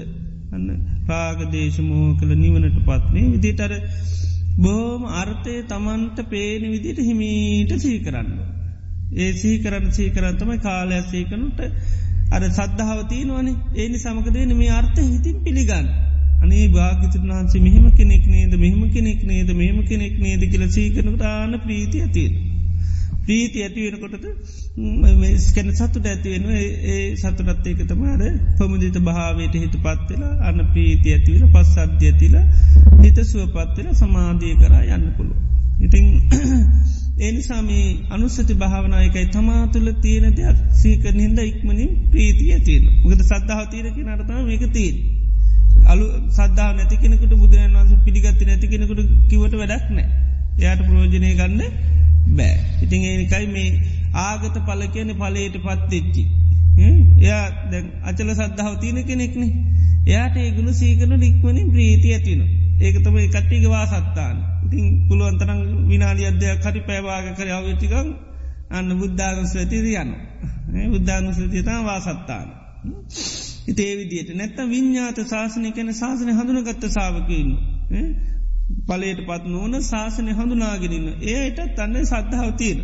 Speaker 1: අන්න රාගදේශමෝ කළ නිවනට පත්නේ විදිටර බෝම අර්ථය තමන්ට පේන විදිට හිමීට සී කරන්න. ඒ සී කරන්න සී කරත්තමයි කාලයක් සීකනුට අර සද්ධාවතියනවනේ ඒනි සමකදේන මේ අර්ථ හිතින් පිළිගන්න. අනේ භාගිතුන් වහන්සේ මෙහෙම කෙනෙක් නේද මෙහෙම කෙනෙක් නේද මෙහෙම කෙනෙක් නේද කියල සීකනකට ආන ප්‍රීති ඇතියෙන. ප්‍රීති ඇතිවෙනකොටද ස්කැන සතුට ඇතිවෙන ඒ සතුරත්තයක තමාර පමුදිත භාවයට හිතු පත්වෙලා අන්න ප්‍රීති ඇතිවෙන පස් අධ්‍ය ඇතිල හිත සුව පත්වෙල සමාධිය කරා යන්න පුළුව. ඉතිං (clears throat) ඒනිසාමී අනුස්සති භාවනායකයි තමා තුළ තියෙන දෙයක් සීකර හිද ඉක්මනින් ප්‍රීතිය තියෙන ගද සද්ධාව තීරක නරතම මේක තිීන්. අලු සද්ධා නැතිකෙනෙකුට බුදුරන් වන්ස පිළිගත්ති නැතිකෙනෙකුට කිවට වැඩක් නෑ එයාට ප්‍රෝජනය ගන්න බෑ. ඉතින් ඒනිකයි මේ ආගත පල කියන පලයට පත්තෙච්චි. එයා දැ අචල සද්ධාව තියන කෙනෙක්නෙ. එයාට ඒගුණු සීකනු ලික්මනින් ප්‍රීති ඇතින. ඒක තම කට්ටික වාසත්තාන. ඉතින් පුළුවන්තරම් විනාඩි අධ්‍යයක් හරි පැවාග කර අවටිකං අන්න බුද්ධානුස්වතිද යන්න. බුද්ධානුස්වතිතා වාසත්තාන. ඉතේ විදියට නැත්ත විඤ්ඥාත ශාසනය කැන ශාසනය හඳුනගත්ත සාාවකන්න. පලයට පත් නොවන ශාසනය හඳුනාගෙනන්න ඒයටත් අන්න සද්ධාවතිීන.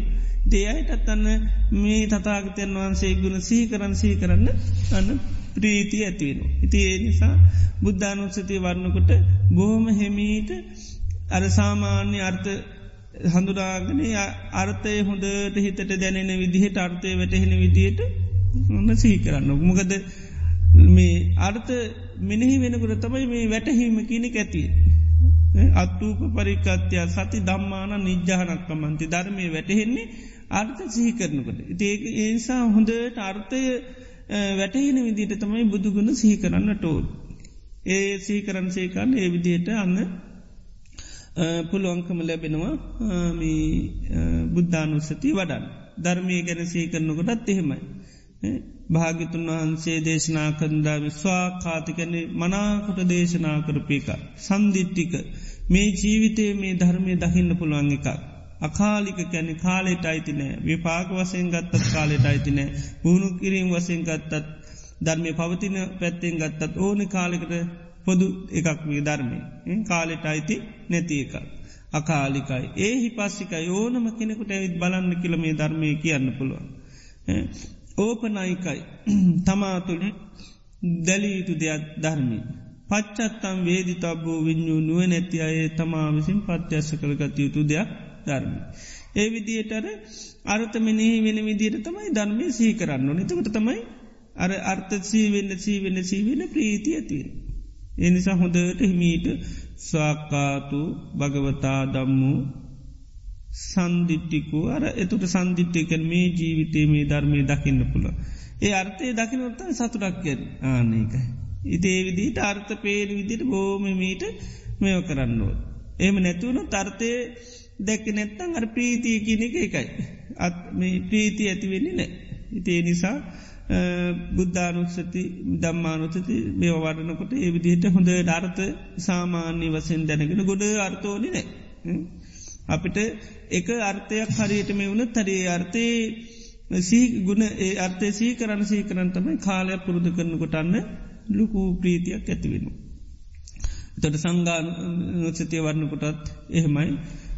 Speaker 1: දේයටත් අන්න මේ තතාගතයන් වහන්සේ ගුණ සහි කරන්න සහි කරන්න අන්න ප්‍රීති ඇතිවෙන. ඉති ඒ නිසා බුද්ධානුත්සතිය වරන්නකොට බොහොම හෙමීට අර සාමාන්‍ය අර්ථ හඳුරාගෙන අර්ථය හොඳට හිතට දැනෙන විදිහට අර්ථය වැටහෙන විදියට ඔන්න සිහි කරන්න. මොකද මේ අර්ථ මිනිහි වෙනකොට තමයි මේ වැටහීම කියනෙ ඇතිය. අත්තූප පරිකත්‍යය සති දම්මාන නිජ්‍යානක්කමන්ති ධර්මය වැටහෙන්නේ අර්ථ සිහි කරනකට. ඒක ඒනිසා හොඳට අර්ථය වැටහින විදිට තමයි බුදුගුණ සිහි කරන්න ටෝල්. ඒ සී කරන් සේකන්න ඒ විදියට අන්න පුළුවන්කම ලැබෙනවා බුද්ධානුස්සති වඩන්. ධර්මය ගැන සී කරනකොටත් එහෙමයි. භාගිතුන් වහන්සේ දේශනා කන්දා විස්වා කාතිකැනෙ මනාකොට දේශනා කරපේක. සන්දිිට්ටික මේ ජීවිතයේ මේ ධර්මය දකින්න පුළුවන් එකක්. අකාලික කැනෙ කාලෙට අයිතිනෑ විපාක වසයෙන් ගත්තත් කාලෙට අයිතිනෑ පුහුණු කිරීම් වසයෙන් ගත්තත් ධර්මය පවතින පැත්තෙන් ගත්තත් ඕන කාලෙකට පොදු එකක් මේ ධර්මය කාලෙට අයිති නැති එකක්. අකාලිකයි ඒ හි පස්සිකයි ඕනම කෙනෙකුට ඇවිත් බලන්න කියල මේ ධර්මය කියන්න පුළුවන්. ඕපනයිකයි (clears throat) තමා තුළ දැලීයුතු දෙයක් ධර්මී. පච්චත්තම් වේදි තබ්බූ විඤ්ඥූ නුව නැති අයේ තමා විසින් පත්්‍යස්ස කළගත යුතු දෙයක් ධර්ම. ඒ විදියටර අර්ථමනී වෙන විදියට තමයි ධර්මය සහි කරන්න නතකට තමයි අර අර්ථ සීවෙන්න සීවෙන්න සීවෙන ප්‍රීතිය තිීර. එනිසා හොඳට හිමීට ස්වාකාතු භගවතා දම්මු සන්දිිට්ටිකු අර එතුට සන්දිිට්ටයකන් මේ ජීවිතේ මේ ධර්මය දකින්න පුළ. ඒ අර්ථය දකිනොත්තන් සතුටක්කෙන් ආනකයි. ඉති ඒ විදිට අර්ථ පේන විදිට බෝමමීට මෙය කරන්නෝත්. එම නැතුවන තර්ථය දැක්ක නැත්තං අර ප්‍රීතිය කියන එක එකයි. අත් මේ ප්‍රීති ඇතිවෙන්නේ නෑ. ඉතිේ නිසා බුද්ධානුත්සති දම්මානුතති මේ වඩනකොට ඒ විදිහට හොඳ ධර්ථ සාමාන්‍ය වසෙන් දැනගෙන ගොඩ අර්ථෝනි නෑ. අපිට එක අර්ථයක් හරියට මේ වුණ තරේ අර්ථය සී ගුණ ඒ අර්ථය සී කරන්න සී කරන්තම කාලයක් පුරුදු කරන කොටන්න ලොකු ප්‍රීතියක් ඇතිවෙන. තොට සංගාන නොසතිය වරණ කොටත් එහෙමයි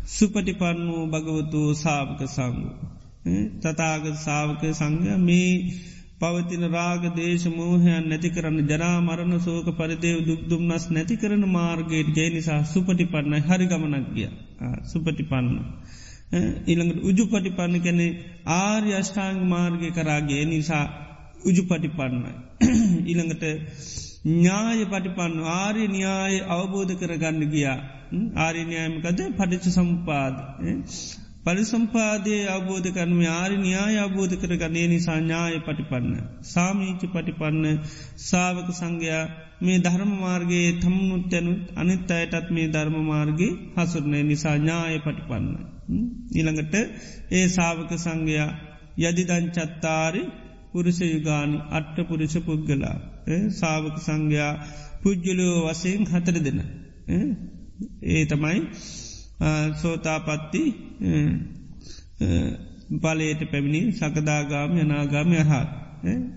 Speaker 1: සුපටිපන්නූ භගවතු සාාවක සංගු. තතාග සාාවක සංග මේ පවතින රාග දේශ මෝහයන් නැති කරන්න ජරා මරණ සෝක පරිදේව දුක්දුම්න්නස් නැති කරන මාර්ගයට ගේ නිසා සුපටිපන්නයි හරි ගමනක් ගිය සුපටිපන්න. ඉළඟට උජු පටිපන්න කැනෙ ආර්ය අෂ්ඨාංග මාර්ගය කරාගේ නිසා උජු පටිපන්නයි. ඉළඟට (clears throat) ඥාය පටිපන්න ආර්ය න්‍යාය අවබෝධ කරගන්න ගියා ආර්යන්‍යයමකද පටිච සම්පාද. පරිසම්පාදය අවබෝධ කරනම ආරි න්‍යාය අවබෝධ කරගන්නේ නිසා ඥාය පටිපන්න. සාමීච පටිපන්න සාවක සංඝයා මේ ධර්ම මාර්ගයේ තමුණුත් යැනුත් අනිත් අයටත් මේ ධර්ම මාර්ගගේ හසුරණය නිසා ඥාය පටිපන්න. ඊළඟට ඒ සාවක සංඝයා යදිදංචත්තාරි පුරුෂ යුගානි අට්ට පුරුෂ පුද්ගලා. සාවක සංඝයා පුද්ජලෝ වසයෙන් හතර දෙන. ඒ තමයි සෝතාපත්ති බලයට පැමිණි සකදාගාම යනාගාම යහත්.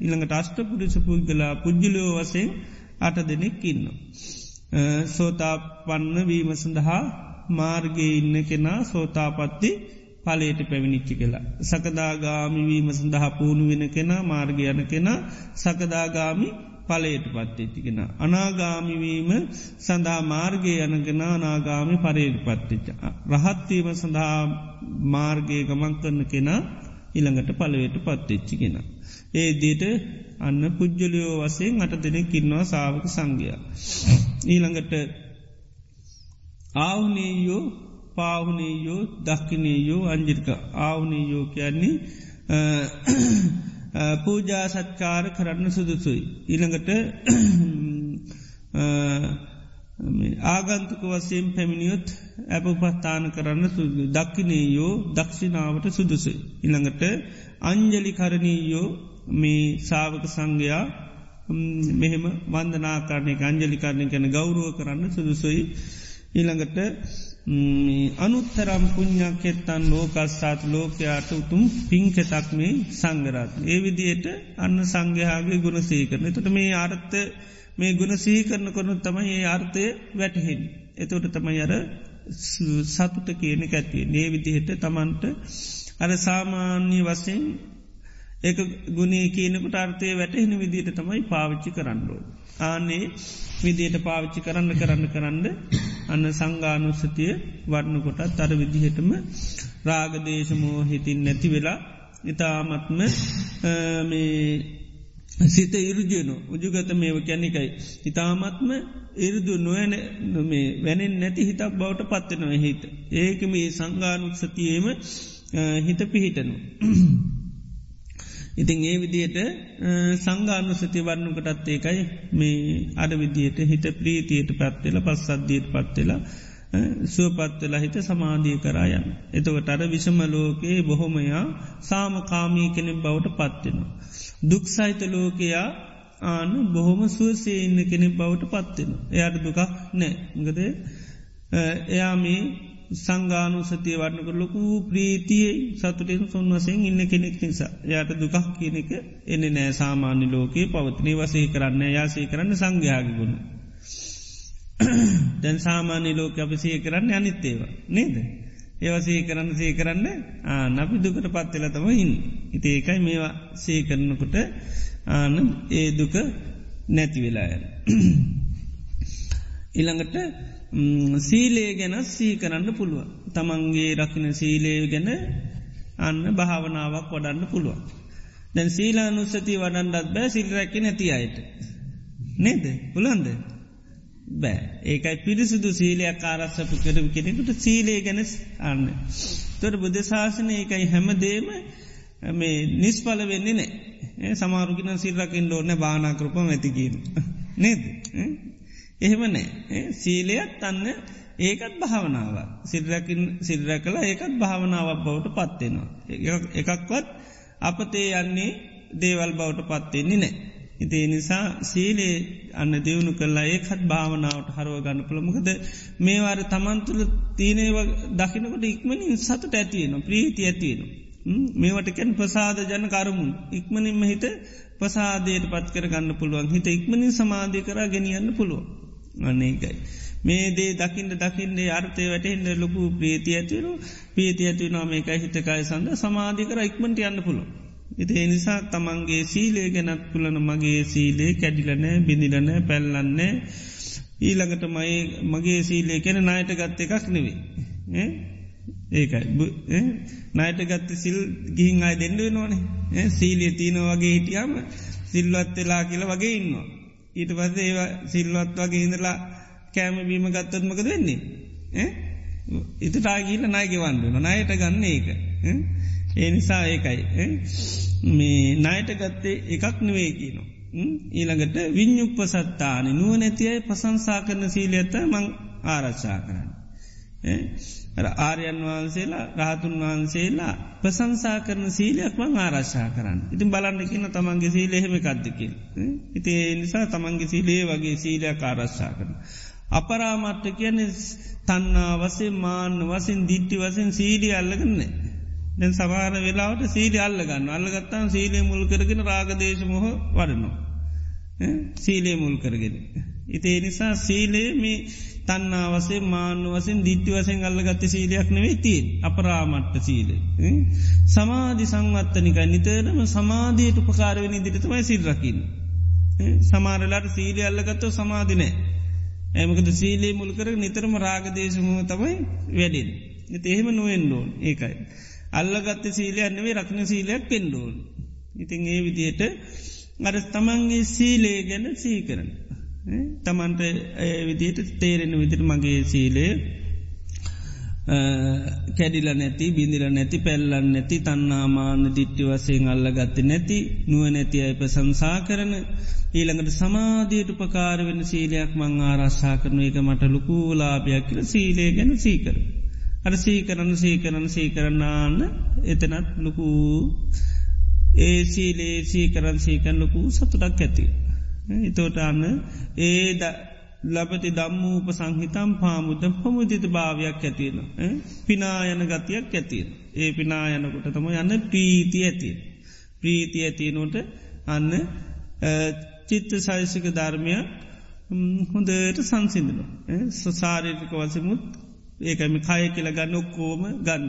Speaker 1: ඉළඟට අෂ්ට පුරුෂ පුද්ගලා පුද්ජලෝ වසයෙන් අට දෙනෙක් ඉන්න. සෝතාපන්න වීම සඳහා මාර්ගය ඉන්න කෙනා සෝතාපත්ති පලයට පැවිනිච්චි කියලා. සකදාගාමිවීම සඳහා පුුණු වෙන කෙනා මාර්ගය යන කෙනා සකදාගාමි පලයට පත්තිච්චිගෙන. අනාගාමිවීම සඳහා මාර්ගය යනගෙන අනාගාමි පරයට පත්තිච්ච. රහත්වීම සඳහා මාර්ගය ගමන් කරන කෙනා ඉළඟට පලවට පත්තිච්චිගෙන. ඒ දේට අන්න පුද්ජලියෝ වසේ අට දෙනෙ කින්නවා සාාවක සංගයා. ඊළඟට ආවනීයෝ පාහුනීයෝ දක්කිනීයෝ අංජිර්ක ආවනීයෝ කියන්නේ පූජා සත්කාර කරන්න සුදුසුයි. ඊළඟට ආගන්තුක වසයෙන් පැමිණියොත් ඇප පස්ථාන කරන්න සුදු දක්කිනේයෝ දක්ෂිනාවට සුදුසුයි. ඉළඟට අංජලි කරණීයෝ මේ සාවක සංඝයා මෙහෙම වන්දනාකාරණය අංජලිකාරණය කැන ගෞරුව කරන්න සුදුසුයි. ඊළඟට අනුත්තරම් පුං්ඥක් එත්තන් ලෝකස්සාත් ලෝකයාට උතුම් පින්කෙතක් මේ සංගරත්. ඒ විදියට අන්න සංඝයාගේ ගුණ සීකරන. තොට මේ අර්ථ මේ ගුණ සීකරන කරනු තමයි ඒ අර්ථය වැටහෙන්. එතොට තමයි අර සතුට කියන ඇතිය. ඒ විදිහට තමන්ට අර සාමාන්‍ය වසයෙන් එක ගුණේ කියනකට අර්ථය වැටහෙන විදියට තමයි පාවිච්චි කරන්නඩෝ. ආනේ විදියට පාවිච්චි කරන්න කරන්න කරන්න අන්න සංගානුස්සතිය වර්ණකොටත් අර විදිහටම රාගදේශමෝ හිතින් නැති වෙලා ඉතාමත්ම මේ සිත ඉරජයනු උජුගත මේව කැනිකයි. ඉතාමත්ම ඉරදු නොවන මේ වැනෙන් නැති හිතක් බවට පත්වෙනව හිත. ඒක මේ සංගානුත්සතියේම හිත පිහිටනු. ඉතින් ඒ විදියට සංගානුසති වන්නකටත් ඒකයි මේ අඩ විදියට හිත ප්‍රීතියට පත්වෙල පස්සද්ධියට පත්වෙලා සුවපත්වෙලා හිත සමාධී කරායන්. එතකට අර විෂම ලෝකයේ බොහොමයා සාමකාමී කෙනෙ බවට පත්වෙනවා. දුක්සහිත ලෝකයා ආන බොහොම සුවසේ ඉන්න කෙනෙ බවට පත්වෙන. එයට දුකක් නෑ ගද එයා මේ සංගානු සතිය වන්නක ලොකු ප්‍රීතියේ සතුටෙන් සොන් වසෙන් ඉන්න කෙනෙක් නිසා යට දුකක් කියන එක එන්න නෑ සාමාන්‍ය ලෝකයේ පවත්නී වසේ කරන්න යාසේ කරන්න සංඝයාගගුණ. දැන් සාමාන්‍ය ලෝක අපසේ කරන්න අනිත්තේව නේද. ඒවසේ කරන්න සේ කරන්න නපි දුකට පත්වෙල තම ඉන්න. ඉති ඒකයි මේවා සේ කරනකොට ආන ඒ දුක නැති වෙලායන. ඉළඟට සීලේ ගැන සී කරන්න පුළුව. තමන්ගේ රකින සීලේ ගැන අන්න භාවනාවක් වඩන්න පුළුවන්. දැන් සීලානුස්සති වඩන්ඩත් බෑ සිල් රැකි නැති අයට. නේද පුළන්ද. බෑ ඒකයි පිරිසිදු සීලයක් ආරස්සපු කරව කෙනෙකුට සීලේ ගැන අන්න. තොර බුද්ධ ශාසනය ඒකයි හැමදේම මේ නිස්පල වෙන්නේ නෑ සමාරුගෙන සිල්රකින් ඩෝන බානාකරපම ඇතිකීම. නේද. එහෙම නෑ සීලයක් අන්න ඒකත් භාවනාව සිල්රකින් සිල්ර කලා ඒකත් භාවනාවක් බවට පත්වෙනවා. එකක්වත් අපතේ යන්නේ දේවල් බවට පත්වෙන්නේ නෑ. ඉතිේ නිසා සීලේ අන්න දියුණු කරලා ඒකත් භාවනාවට හරුව ගන්න පුළමකද මේවාර තමන්තුළ තියනේව දකිනකොට ඉක්මනින් සතුට ඇතියන ප්‍රීති ඇතියෙන. මේවටකැන් ප්‍රසාද ජන කරමුන් ඉක්මනින්ම හිත පසාදයට පත් කර ගන්න පුළුවන් හිත ඉක්මනින් සමාධය කර ගෙනියන්න පුළුවන්. අන්නේකයි. මේ දේ දකිින්ට දකින්නේ අර්ථය වැටෙන්ට ලොකු ප්‍රීති ඇතිවරු පීති ඇතිවනා මේකයි හිතකාය සඳ සමාධි කර ඉක්මට යන්න පුළුව. ඉති එනිසා තමන්ගේ සීලේ ගැනත් පුලන මගේ සීලේ කැඩිලනෑ බිඳිලන පැල්ලන්නේ ඊළඟට මයි මගේ සීලේ කැන නායට ගත්ත එකක් නෙවේ. ඒකයි නයට ගත්ත සිල් ගිහින් අයි දෙන්නුව නොනේ සීලිය තියන වගේ හිටියම සිල්වත් වෙලා කියල වගේ ඉන්නවා. ඊට පස්ස ඒවා සිල්වත් වගේ ඉඳලා කෑම බීම ගත්තත්මකද වෙන්නේ. ඉත ටාගීල නායගෙවන්ඩුන නයට ගන්න ඒක. ඒ නිසා ඒකයි. මේ නයට ගත්තේ එකක් නෙවේ කියනවා. ඊළඟට විඤ්ඥුප්ප සත්තානි නුව නැතියයි පසංසා කරන සීලියත මං ආරච්චා කරන්න. ආර්යන් වහන්සේලා රාතුන් වහන්සේලා ප්‍රසංසා කරන සීලයක් වන් ආරශ්ා කරන්න. ඉතින් බලන්න කියන තමන්ගේ සීල එහෙම කද්දකිල්. ඉති ඒ නිසා තමන්ගේ සීලේ වගේ සීලයක් ආරශ්ා කරන. අපරාමට්ට කියන තන්නා වසේ මාන්න වසින් දිට්ටි වසින් සීඩිය අල්ලගන්න. දැන් සමාර වෙලාවට සීඩි අල්ලගන්න අල්ලගත්තාන් සීලේ මුල් කරගෙන රාගදේශමොහ වඩනවා. සීලේ මුල් කරගෙන. ඉතිේ නිසා සීලේ මේ තන්නා වසේ මාන්‍ය වසෙන් දිට්ටි වසෙන් අල්ලගත්ත සීලයක් නෙවෙයි තිීන් අපරාමට්ට සීල. සමාධි සංවත්තනිකයි නිතරම සමාධයට උපකාරවෙන දිරිතමයි සිල්රකින්. සමාරලාට සීලය අල්ලගත්තව සමාධිනෑ. ඇමකද සීලේ මුල්කර නිතරම රාගදේශමහ තමයි වැඩෙන්. එති එහෙම නොවෙන්ඩෝන් ඒකයි. අල්ලගත්ත සීලය අන්නවේ රක්න සීලයක් පෙන්ඩෝන්. ඉතින් ඒ විදියට අර තමන්ගේ සීලේ ගැන සීකරන. තමන්ට විදියට තේරෙන විදිර මගේ සීලේ කැඩිල නැති බිඳිල නැති පැල්ලන්න නැති තන්නාමාන දිට්ටි වසයෙන් අල්ල ගත්ත නැති නුව නැති අයි ප්‍රසංසා කරන ඊළඟට සමාධයට උපකාර වෙන සීලයක් මං ආරශ්ා කරන එක මට ලොකූලාභයක් කියල සීලේ ගැන සීකර. අර සීකරන්න සීකරන්න සීකරන්නාන්න එතනත් ලොකූ ඒ සීලේ සීකරන් සීකන් ලොකූ සතුටක් ඇති. එතෝටන්න ඒ ලබති දම්මූප සංහිතම් පාමුද පමුදිත භාවයක් ඇතියෙන. පිනායන ගතියක් ඇතින්. ඒ පිනායනකොට තම යන්න ප්‍රීති ඇතිය. ප්‍රීති ඇතියනොට අන්න චිත්ත සයිසික ධර්මය හොඳට සංසිින්දන. සසාරික වසමුත් ඒකම කය කියල ගන්න ඔක්කෝම ගන්න.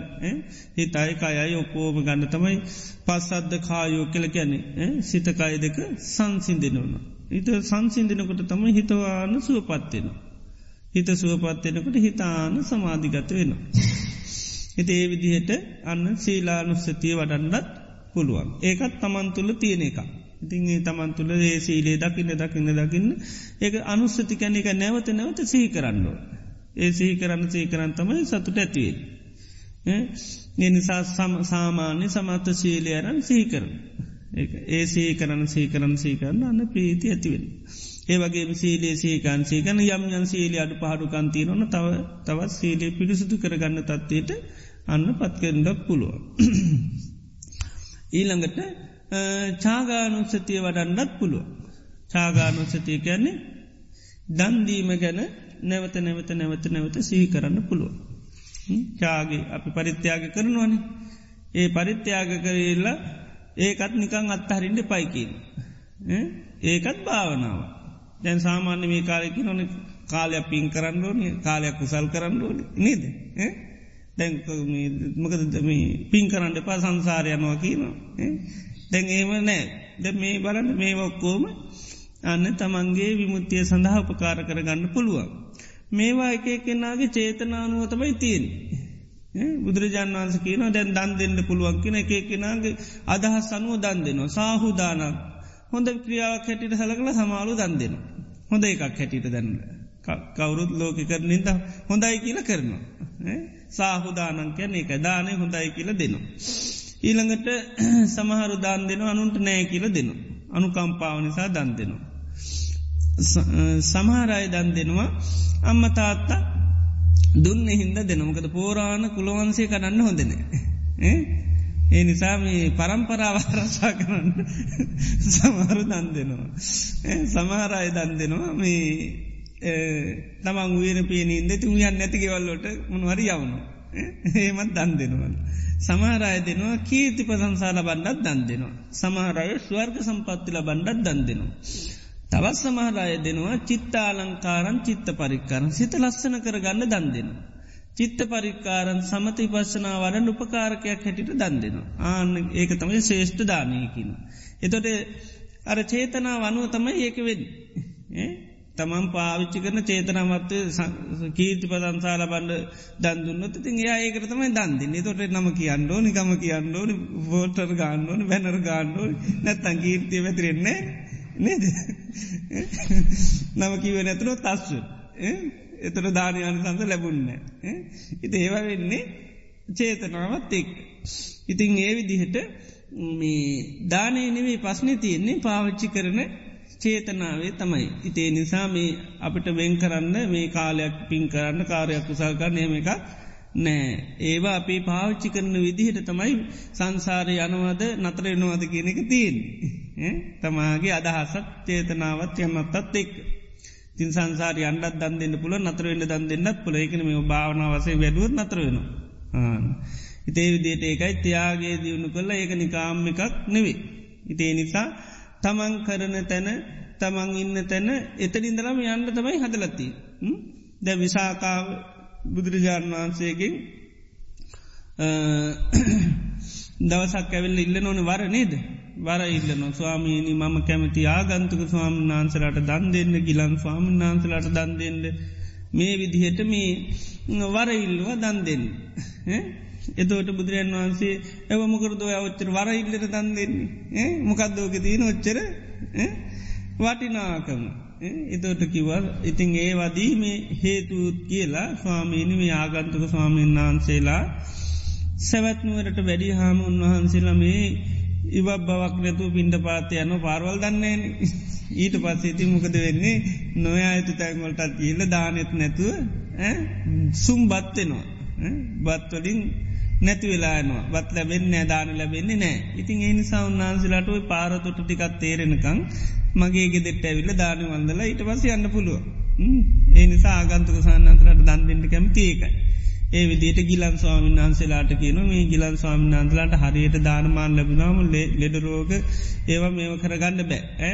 Speaker 1: හිතයි කයයි ඔක්කෝම ගන්න තමයි පස්සද්ධ කායෝ කල ගැන්නේ සිතකාය දෙක සංසිින්දනවන. හිත සංසිින්දිනකොට තම හිතවාන සුවපත්වෙන. හිත සුවපත්වෙනකොට හිතාන සමාධිගත වෙන. හිත (laughs) ඒ විදිහට අන්න සීලානුස්සතිය වඩන්නත් පුළුවන්. ඒකත් තමන් තුළ තියෙන එක. ඉතින් ඒ තමන් තුළ ඒ සීලේ දකින්න දකින්න දකින්න ඒක අනුස්සති කැන එක නැවත නැවත සහි කරන්න. ඒ සහි කරන්න සහි කරන්න තමයි සතුට ඇතිවේ. එනිසා සාමාන්‍ය සමත ශීලයරන් සහි කරන. ඒ සී කරන සී කරන සී කරන්න අන්න ප්‍රීති ඇතිවෙන. ඒ වගේ සීලේ සීකන් සීකන යම් යන් සීලි අඩු පහඩු කන්තිීනොන තව තවත් සීලේ පිරිසුදු කරගන්න තත්වයට අන්න පත්කෙන්ඩක් පුළුව. ඊළඟට චාගානුසතිය වඩන්නත් පුළුව. චාගානුසතිය කියන්නේ දන්දීම ගැන නැවත නැවත නැවත නැවත සිහි කරන්න පුළුව. චාගේ අපි පරිත්‍යයාග කරනවන. ඒ පරිත්‍යයාග කරල්ලා ඒකත් නිකං අත්හරින්ට පයිකින්. ඒකත් භාවනාව. දැන් සාමාන්‍ය මේ කාලෙකි නොන කාලයක් පින් කරන්න ඕන කාලයක් කුසල් කරන්න ඕන නේද. දැන් මකද පින් කරන්න පා සංසාරයනවා කියනවා. දැන් ඒම නෑ ද මේ බලන්න මේ ඔක්කෝම අන්න තමන්ගේ විමුත්තිය සඳහා උපකාර කරගන්න පුළුවන්. මේවා එක කෙනාගේ චේතනානුව තමයි තියෙන්. බුදුරජාන් වන්ස කියන දැන් දන් දෙන්න පුළුවන් කියෙන එක කෙනගේ අදහස් අනුව දන් දෙනවා සාහුදානක් හොඳ ක්‍රියාවක් හැටිට සලකල සමාලු දන් දෙෙන. හොඳ එකක් හැටිට දැන්න. කවුරුත් ලෝක කරනින්ද හොඳයි කියල කරනවා. සාහුදානංකයන එක දානය හොඳයි කියල දෙනවා. ඊළඟට (clears throat) සමහරු දාන් දෙෙන අනුන්ට නෑ කියල දෙනවා. අනුකම්පාව නිසා දන් දෙනවා. සමහරය දන් දෙනවා අම්ම තාත්තා දුන්න හින්ද දෙනමකද පෝරාණ කුළවන්සේ කරන්න හොඳන. ඒ නිසා මේ පරම්පරාවාරසා කරන්න සමහරු දන් දෙනවා. සමහරය දන් දෙනවා මේ තමන් වේන පේනීන්ද තුමියන් නැතිගෙවල්ලොට මොනවරි යවුණු. ඒමත් දන් දෙනවල්. සමහරය දෙනවා කීර්ති පසංසාල බණ්ඩත් දන් දෙනවා. සමහරය ස්වර්ග සම්පත්තිල බණ්ඩත් දන් දෙනවා. තවත් සමහරය දෙනවා චිත්තාලංකාරන් චිත්ත පරික්කාරන් සිත ලස්සන කරගන්න දන් දෙනවා. චිත්ත පරික්කාරන් සමති පස්සනා වඩ උපකාරකයක් හැටිට දන් දෙනවා. ආන්න ඒක තමයි ශේෂ්ඨ දානයකින. එතොට අර චේතනා වනුව තමයි ඒක වෙන්. තමන් පාවිච්චි කරන චේතනමත්ව කීර්ති පදන්සාල බන්ඩ දන්දුන්නත් තින් ඒ ඒකට තමයි දන්දින්න තොට නම කියන්නෝ නිකම කියන්නෝ ෝටර් ගන්නඩෝන බැනර ගන්නඩෝ නැත්තන් කීර්තිය වැතිරෙන්නේ නේද නම කිව නැතුනො තස්ස එතට දානයන සඳ ලැබුන්න ඉති ඒවා වෙන්නේ චේතනාවත් එක් ඉතිං ඒ විදිහට මේ දානය නෙවේ පස්්නය තියෙන්නේ පාවිච්චි කරන චේතනාවේ තමයි. ඉතේ නිසා මේ අපිට වෙන් කරන්න මේ කාලයක් පින් කරන්න කාරයක් කුසල්කර නේම එකක් නෑ. ඒවා අපි පාවිච්චි කරන විදිහට තමයි සංසාරය යනවද නතරෙනවාද කියන එක තිීන්. තමාගේ අදහසත් චේතනාවත් යමත්තත් එක්. තින් සංසාරය අන්ඩත් දන් දෙන්න පුල නතරවෙන්න දන් දෙන්නත් පුල එකන මේ භාවනාවසේ වැඩුව නතරවෙනවා. ඉතේ විදියට ඒකයි තියාගේ දියුණු කළ ඒක නිකාම්ම එකක් නෙවේ. ඉතේ නිසා තමන් කරන තැන තමන් ඉන්න තැන එතනින්දරම යන්න තමයි හදලති. ද විසාකාව බුදුරජාණන් වහන්සේගෙන් (coughs) දවසක් ඇවෙල්ල ඉල්ල නොන වර නේද. වර ඉල්ලන ස්වාමීනි මම කැමති ආගන්තුක ස්වාමන් වහන්සලට දන් දෙන්න ගිලන් ස්වාමන් වහන්සලට දන් දෙන්න. මේ විදිහට මේ වර ඉල්ලවා දන් දෙන්න. එතවට බුදුරන් වහන්සේ ඇවමකරද ඔච්චර වර ඉල්ලට දන් දෙන්නේ? මොකක්දෝක තියන ඔච්චර? වටිනාකම. එතෝට කිවල් ඉතිං ඒ වදී මේ හේතුත් කියලා ස්වාමීනි මේ ආගන්තුක ස්වාමීන් වහන්සේලා සැවැත්නුවරට වැඩි හාම උන්වහන්සේලා මේ ඉවක් බවක් නැතු පින්ඩ පාතය යන පාරවල් දන්නේ ඊට පස්සේති මොකද වෙන්නේ? නොයා ඇතු තැන්වලටත් කියල දානෙත් නැතුව සුම් බත්වෙනවා බත්වලින් නැති වෙලානවා බත් ලැබෙන්න දාන ලැබෙන්නේ නෑ ඉතින් ඒනිසා උන්නාන්සිලට පාරතොට ටිකත් තේරෙනකං මගේ ගෙදෙට ඇවිල්ල දාන වන්දලා ඊට පස යන්න පුළුව ඒ නිසා ආගන්තුක සන්නන්තරට දන්දෙන්ට කැමති ඒකයි. ඒ විදිට ගිලන් ස්වාමීන් වහන්සේලාට කියන මේ ගිලන් ස්වාමීන් වහන්සලාට හරියට දානමාන් ලැබුණාම ලෙඩරෝග ඒව මේව කරගන්න බෑ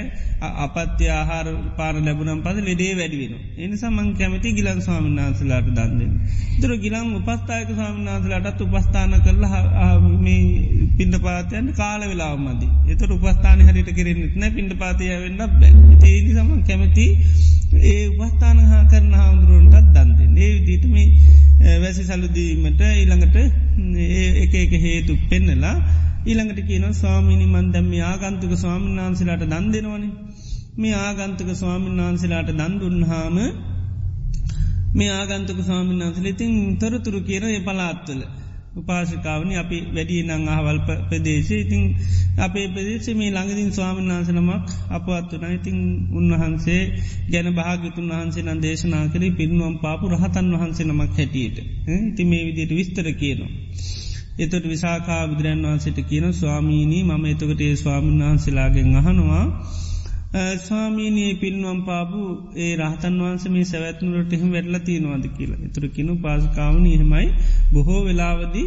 Speaker 1: අපත්‍ය ආහාර පාර ලැබුණම් පද ලෙඩේ වැඩිවෙන. එනිසා මං කැමති ගිලන් ස්වාමීන් වහන්සලාට දන්නෙන්. තුර ගිලන් උපස්ථායක ස්වාමීන් වහන්සලාටත් උපස්ථාන කරලා පින්ඩ පාතයන් කාල වෙලා මද. එතට උපස්ථාන හරිට කෙරෙන්න්නෙත් නෑ පින්ඩ පාතිය වෙන්න බෑ. ඒ නිසම කැමති ඒ උපස්ථාන හා කරන හාමුදුරුවන්ටත් දන්දෙන්. ඒ විදිටම වැසි සලුදීමට ඊළඟට එක එක හේතු පෙන්නලා ඊළඟට කියන ස්වාමිනි මන්දැම ආගන්තුක ස්වාමීන් වහන්සේලාට දන් දෙෙනවනේ. මේ ආගන්තුක ස්වාමීන් වහන්සේලාට දන්දුන්හාම මේ ආගන්තුක ස්වාමීන් වහන්සලිතින් තොරතුරු කියර ඒ පලාත්වල උපාසිකාවනි අපි වැඩිය නං අහවල් ප්‍රදේශය. ඉතිං අපේ ප්‍රදේශ මේ ළඟදින් ස්වාමන් වහන්සනමක් අප අත්වන ඉතිං උන්වහන්සේ ගැන භාගතුන් වහන්සේ නම් දේශනා කරේ පිරිනුවම් පාපු රහතන් වහන්සේ නමක් හැටියට. ඉති මේ විදියට විස්තර කියනවා. එතොට විසාකා බුදුරන් වහන්සට කියන ස්වාමීණී මම එතකට ඒ ස්වාමීන් වහන්සේලාගෙන් අහනවා ස්වාමීනයේ පින්වම් පාපු ඒ රහතන් වහන්ස මේ සැවැත්නුරට එහෙම වැඩල තියෙනවාද කියලා එතුරකිනු පාසකාවන එහෙමයි බොහෝ වෙලාවදී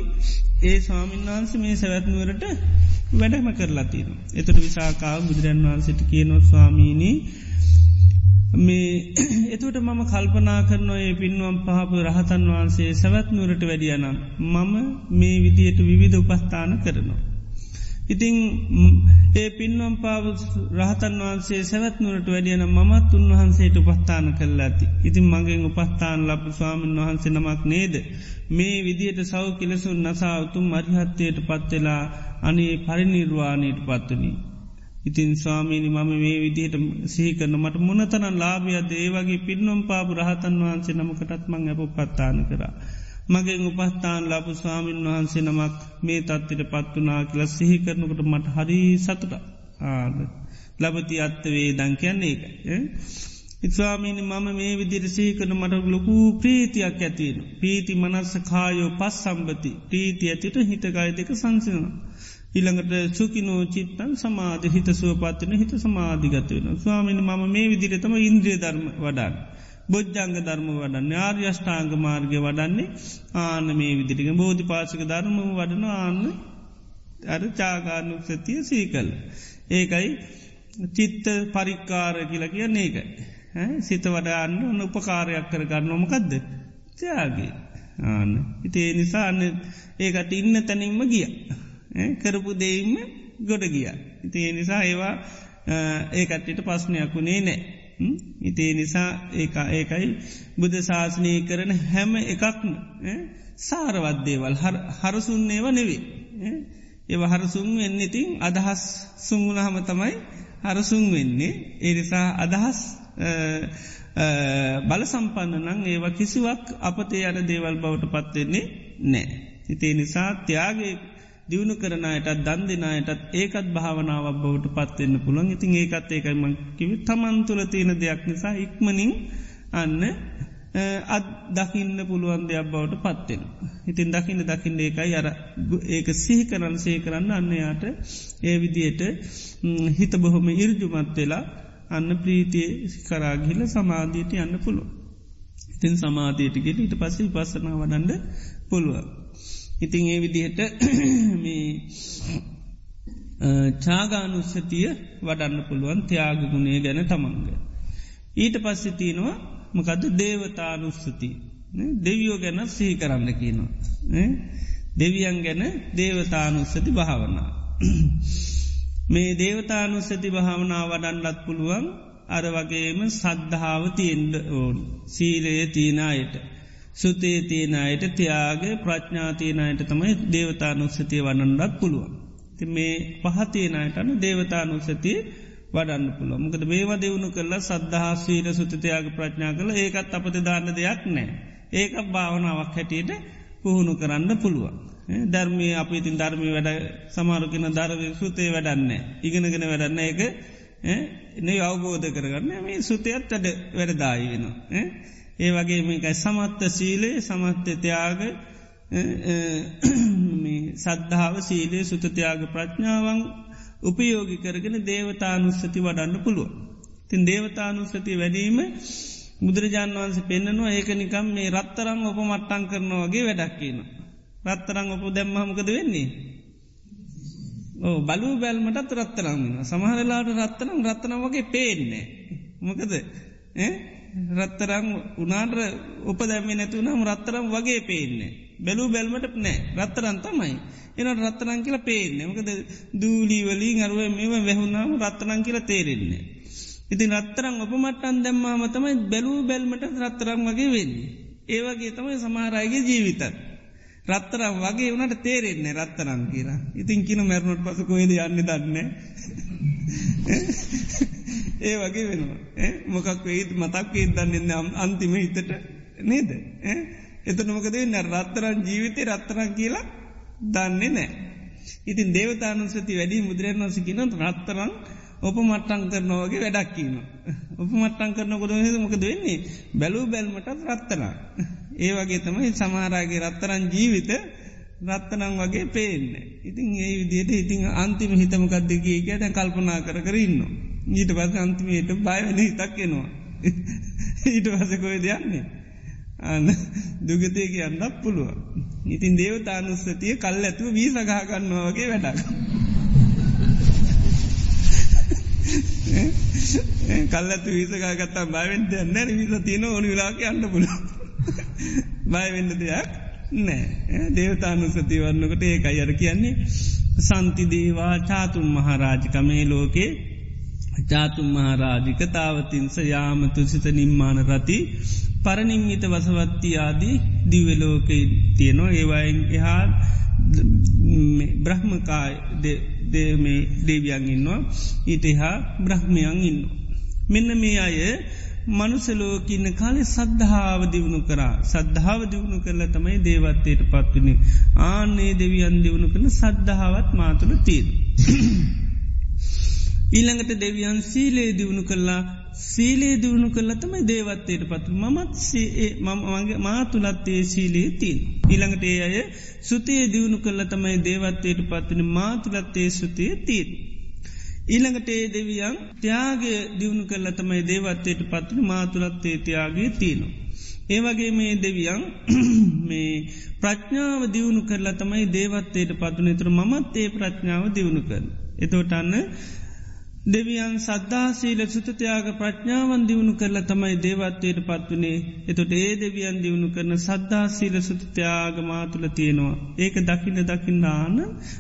Speaker 1: ඒ ස්වාමීන් වහන්ස මේ සැවැත්නුවරට වැඩම කරලා තියෙන. එතට විසාකාව බුදුරන් වහන්සට කියනො ස්වාමීණී මේ (clears throat) එතුට මම කල්පනා කරනවා ඒ පින්වම් පහපු රහතන් වහන්සේ සැවැත්නුවරට වැඩියනම් මම මේ විදියට විවිධ උපස්ථාන කරනවා. ඉතිං ඒ පින්වම් පාව රහතන් වහන්සේ සැවත්නුවරට වැඩියන මමත් උන්වහන්සේට උපස්ථාන කරලා ඇති. ඉතින් මගෙන් උපස්ථාන ලබ ස්වාමීන් වහන්සේ නමක් නේද. මේ විදියට සෞ කෙලෙසුන් නසා උතුම් අරිහත්තයට පත්වෙලා අනේ පරිනිර්වාණයට පත්වනී. ඉතින් ස්වාමීනි මම මේ විදිහට සිහිකරන මට මොනතන ලාභියද ඒ වගේ පින්නම් පාපු රහතන් වහන්සේ නමකටත් මං ඇප පත්තාන කරා. මගේ උපස්ථාන ලබු ස්වාමීන් වහන්සේ නමක් මේ තත්වට පත්වනා කියල සිහි කරනකට මට හරි සතුට ආද ලබති අත්තවේ දං කියන්නේ එක. ඉස්වාමීනි මම මේ විදිර සීකන මට ලොකු ප්‍රීතියක් ඇතින. පීති මනස්ස කායෝ පස් සම්බති ප්‍රීති ඇතිට හිතකාය දෙක සංසිනවා. ඉළඟට සුකිනෝ චිත්තන් සමාධ හිත සුවපත්වන හිත සමාධිගත වෙන. ස්වාමිනි මම මේ විදිරතම ඉන්ද්‍රිය ධර්ම වඩාන්න. බොජ්ජංග ධර්ම වඩන්න ආර්යෂ්ඨාංග මාර්ගය වඩන්නේ ආන මේ විදිරික බෝධි පාසක ධර්ම වඩන ආන්න අර චාගානුක් සතිය සීකල්. ඒකයි චිත්ත පරික්කාර කියල කිය ඒකයි. සිත වඩාන්න ඔන්න උපකාරයක් කරගන්න නොමකක්ද ත්‍යයාගේ ආන ඉතේ නිසාන්න ඒකට ඉන්න තැනින්ම ගිය. කරපු දෙයින්ම ගොඩ ගිය. ඉතිේ නිසා ඒවා ඒකටට පස්්නයක් වුණේ නෑ ඉතිේ නිසා ඒ ඒකයි බුද්ධ ශාසනය කරන හැම එකක්ම සාරවත්දේවල් හරසුන්නේව නෙවේ. ඒව හරසුන් වෙන්න ඉතින් අදහස් සුංගුණහම තමයි හරසුන් වෙන්නේ ඒනිසා අදහස් බල සම්පන්න නං ඒවා කිසිවක් අපතේ අන දේවල් බවට පත්වෙන්නේ නෑ. ඉතිේ නිසා ත්‍යයාගේ දියුණු කරනයටත් දන් දෙනායටත් ඒකත් භාවනාවක් බවට පත්වෙන්න පුළන් ඉතින් ඒකත් ඒකයිම කිවි තමන් තුළ තියෙන දෙයක් නිසා ඉක්මනින් අන්න අත් දකින්න පුළුවන් දෙයක් බවට පත්වෙන. ඉතින් දකින්න දකින්න ඒකයි අර ඒක සිහි කරන්න සේ කරන්න අන්නයාට ඒ විදියට හිත බොහොම ඉර්ජුමත් වෙලා අන්න ප්‍රීතිය කරාගිල සමාධීයට යන්න පුළුව. ඉතින් සමාධීටගෙට ඊට පස්සේ පස්සනා වඩන්ඩ පුළුවන්. ඉතිං ඒ විදිහට (clears throat) මේ චාගානුස්සතිය වඩන්න පුළුවන් ත්‍යයාගගුණේ ගැන තමන්ග. ඊට පස්සෙ තියෙනවා මොකද දේවතානුස්සති දෙවියෝ ගැන සිහි කරන්න කියනවා. දෙවියන් ගැන දේවතානුස්සති භාවනා. (clears throat) මේ දේවතානුස්සති භාවනා වඩන්නත් පුළුවන් අර වගේම සද්ධාව තියෙන්ඩ ඕන් සීලය තියනායට. සුතේ තියනයට තියාගේ ප්‍රඥාතියනයට තමයි දේවතානුස්සතිය වන්නඩත් පුළුවන්. ති මේ පහතියනයටන දේවතානුස්සතිය වඩන්න පුළුව මොකද මේවා දෙවුණු කරලා සද්ධහා සීර සුතතියාග ප්‍රඥා කළ ඒකත් අපත දාන්න දෙයක් නෑ. ඒක භාවනාවක් හැටියට පුහුණු කරන්න පුළුවන්. ධර්මය අපි ඉතින් ධර්මය වැඩ සමාරුගෙන ධර්ව සුතේ වැඩන්න. ඉගෙනගෙන වැඩන්න එක නේ අවබෝධ කරගන්න මේ සුතයත් අඩ වැඩදායි වෙනවා. ඒ වගේ මේකයි සමත්ත සීලේ සමත්්‍යතියාග සද්ධාව සීලේ සුතතියාග ප්‍රඥාවන් උපයෝගි කරගෙන දේවතානුස්සති වඩන්න පුළුව. තින් දේවතානුස්සති වැඩීම බුදුරජාන් වන්සේ පෙන්න්නනවා ඒක නිකම් මේ රත්තරං ඔප මට්ටං කරනවාගේ වැඩක්කන. රත්තරං ඔප දැම්මහමකද වෙන්නේ. ඕ බලු බැල්මටත් රත්තරං සමහරලාට රත්තරම් රත්තන වගේ පේන්නේ. මොකද රත්තරං උනාට උප දැම්ම නැතුනම් රත්තරම් වගේ පේන්නේ. බැලූ බැල්මට නෑ රත්තරන් තමයි. එන රත්තරං කියලා පේන්නේ මකද දූලීවලින් අරුව මෙම වැැහුණාම රත්තරං කියලා තේරෙන්නේ. ඉති රත්තරං ඔපමට්ටන් දැම්මාම තමයි බැලූ බැල්මට රත්තරං වගේ වෙන්නේ. ඒවගේ තමයි සමහරයගේ ජීවිතත්. රත්තරම් වගේ වනට තේරෙන්නේ රත්තරං කියලා ඉතින් කියන මැරුණට පස කොේද යන්න දන්න ඒ වගේ වෙනවා මොකක් වෙයිත් මතක් දන්න අන්තිම හිතට නේද එතනමකද රත්තරන් ජීවිතය රත්තරන් කියලා දන්නේ නෑ. ඉතින් දේවතානුසති වැඩි මුදුරන් වසිකින රත්තරං ඔප මට්ටං කරනවාගේ වැඩක්කීම. ඔප මට්ටං කරන කොට මොකද වෙන්නේ බැලූ බැල්මටත් රත්තරා. ඒ වගේ තමයි සමාරාගේ රත්තරන් ජීවිත රත්තනං වගේ පේන්න. ඉතින් ඒ විදියට ඉතින් අන්තිම හිතමකක්දගේ ගැට කල්පනා කර කරන්න. ඊට පස අන්තිමයට බයවැන හිතක් එෙනවා. ඊට පසකොය දෙයන්නේ. අන්න දුගතය කියන්නක් පුළුව. ඉතින් දේවතානුස්සතිය කල් ඇතුව වී සගහගන්නවා වගේ වැඩක්. කල්ලතු විසකාගත්තා බයවෙන්ට නැර විස තියන ඕනි වෙලාක අන්න පුල බයවෙන්න දෙයක් නෑ දේවතානුසති වන්නකට ඒක අයර කියන්නේ සන්ති දේවා චාතුම් මහරාජිකමේ ලෝකේ චාතුම් මහරාජික තාවතින්ස යාමතු සිත නිම්මාන රති පරනිම්මිත වසවත්ති ආදී දිවලෝක තියනවා ඒවයින් එහා බ්‍රහ්මකාය මේ දේවියන් ඉන්නවා ඊටහා බ්‍රහ්මයන් ඉන්න. මෙන්න මේ අය මනුසලෝකන්න කාලෙ සද්ධාව දියුණු කරා සද්ධාව දියුණු කරල තමයි දේවත්තයට පත්වනි ආනේ දෙවියන් දියුණු කරන සද්ධාවත් මාතුළ තීර. ඊළඟට දෙවියන් සීලේ දියුණු කරලා සීලේ දියුණු කරල තමයි දේවත්තයට පත්තු මමත් මගේ මාතුලත්තේ සීලේ තිීන්. ඊළඟට ඒ අය සුතිය දියුණු කරල තමයි දේවත්තයට පත්වන මාතුලත්තේ සුතිය තීන්. ඊළඟට ඒ දෙවියන් ත්‍යයාගේ දියුණු කරල තමයි දේවත්තයට පත්වන මාතුලත්තේ තියාගේ තියනවා. ඒවගේ මේ දෙවියන් (clears throat) මේ ප්‍රඥාව දියුණු කරලා තමයි දේවත්තයට පත්වන තුර මත් ඒ ප්‍රඥාව දියුණු කර. එතෝටන්න දෙවියන් සද්ධාසීල සුතතියාග ප්‍රඥාවන් දියුණු කරලා තමයි දේවත්වයට පත්වනේ එතොට ඒ දෙවියන් දියුණු කරන සද්ධාසීල සුතතියාග මාතුල තියෙනවා ඒක දකින්න දකිින්නාන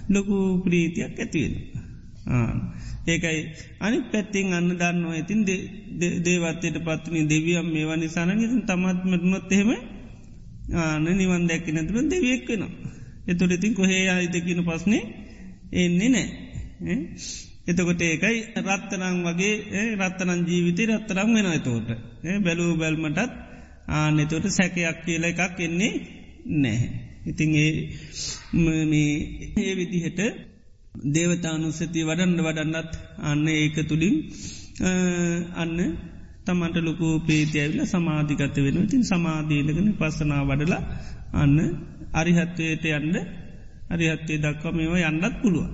Speaker 1: ලොකු ප්‍රීතියක් ඇතිවෙන. ඒකයි අනි පැත්තිං අන්න දන්නවා ඇතින් දේවත්තයට පත්වනි දෙවියම් මේ වනි සනග තමත්මටනොත් එහෙම ආන නිවන් දැක්කි නැතුර දෙවියෙක් වෙනවා. එතුොට ඉතින් කොහේ අයිදකින පස්නේ එන්නේ නෑ. එතකොට ඒකයි රත්තරං වගේ රත්තනන් ජීවිතය රත්තරං වෙන තෝට බැලූ බැල්මටත් ආනෙතොට සැකයක් කියල එකක් එන්නේ නැහැ. ඉතින් ඒ විදිහට දේවතානුස්සති වඩන්ඩ වඩන්නත් අන්න ඒක තුළින් අන්න තමන්ට ලොකු පේතිඇවිල සමාධිකත වෙන ඉතින් සමාධීලගෙන පස්සනා වඩලා අන්න අරිහත්වයට යන්න අරිහත්තේ දක්වා මේවා යන්නත් පුළුවන්.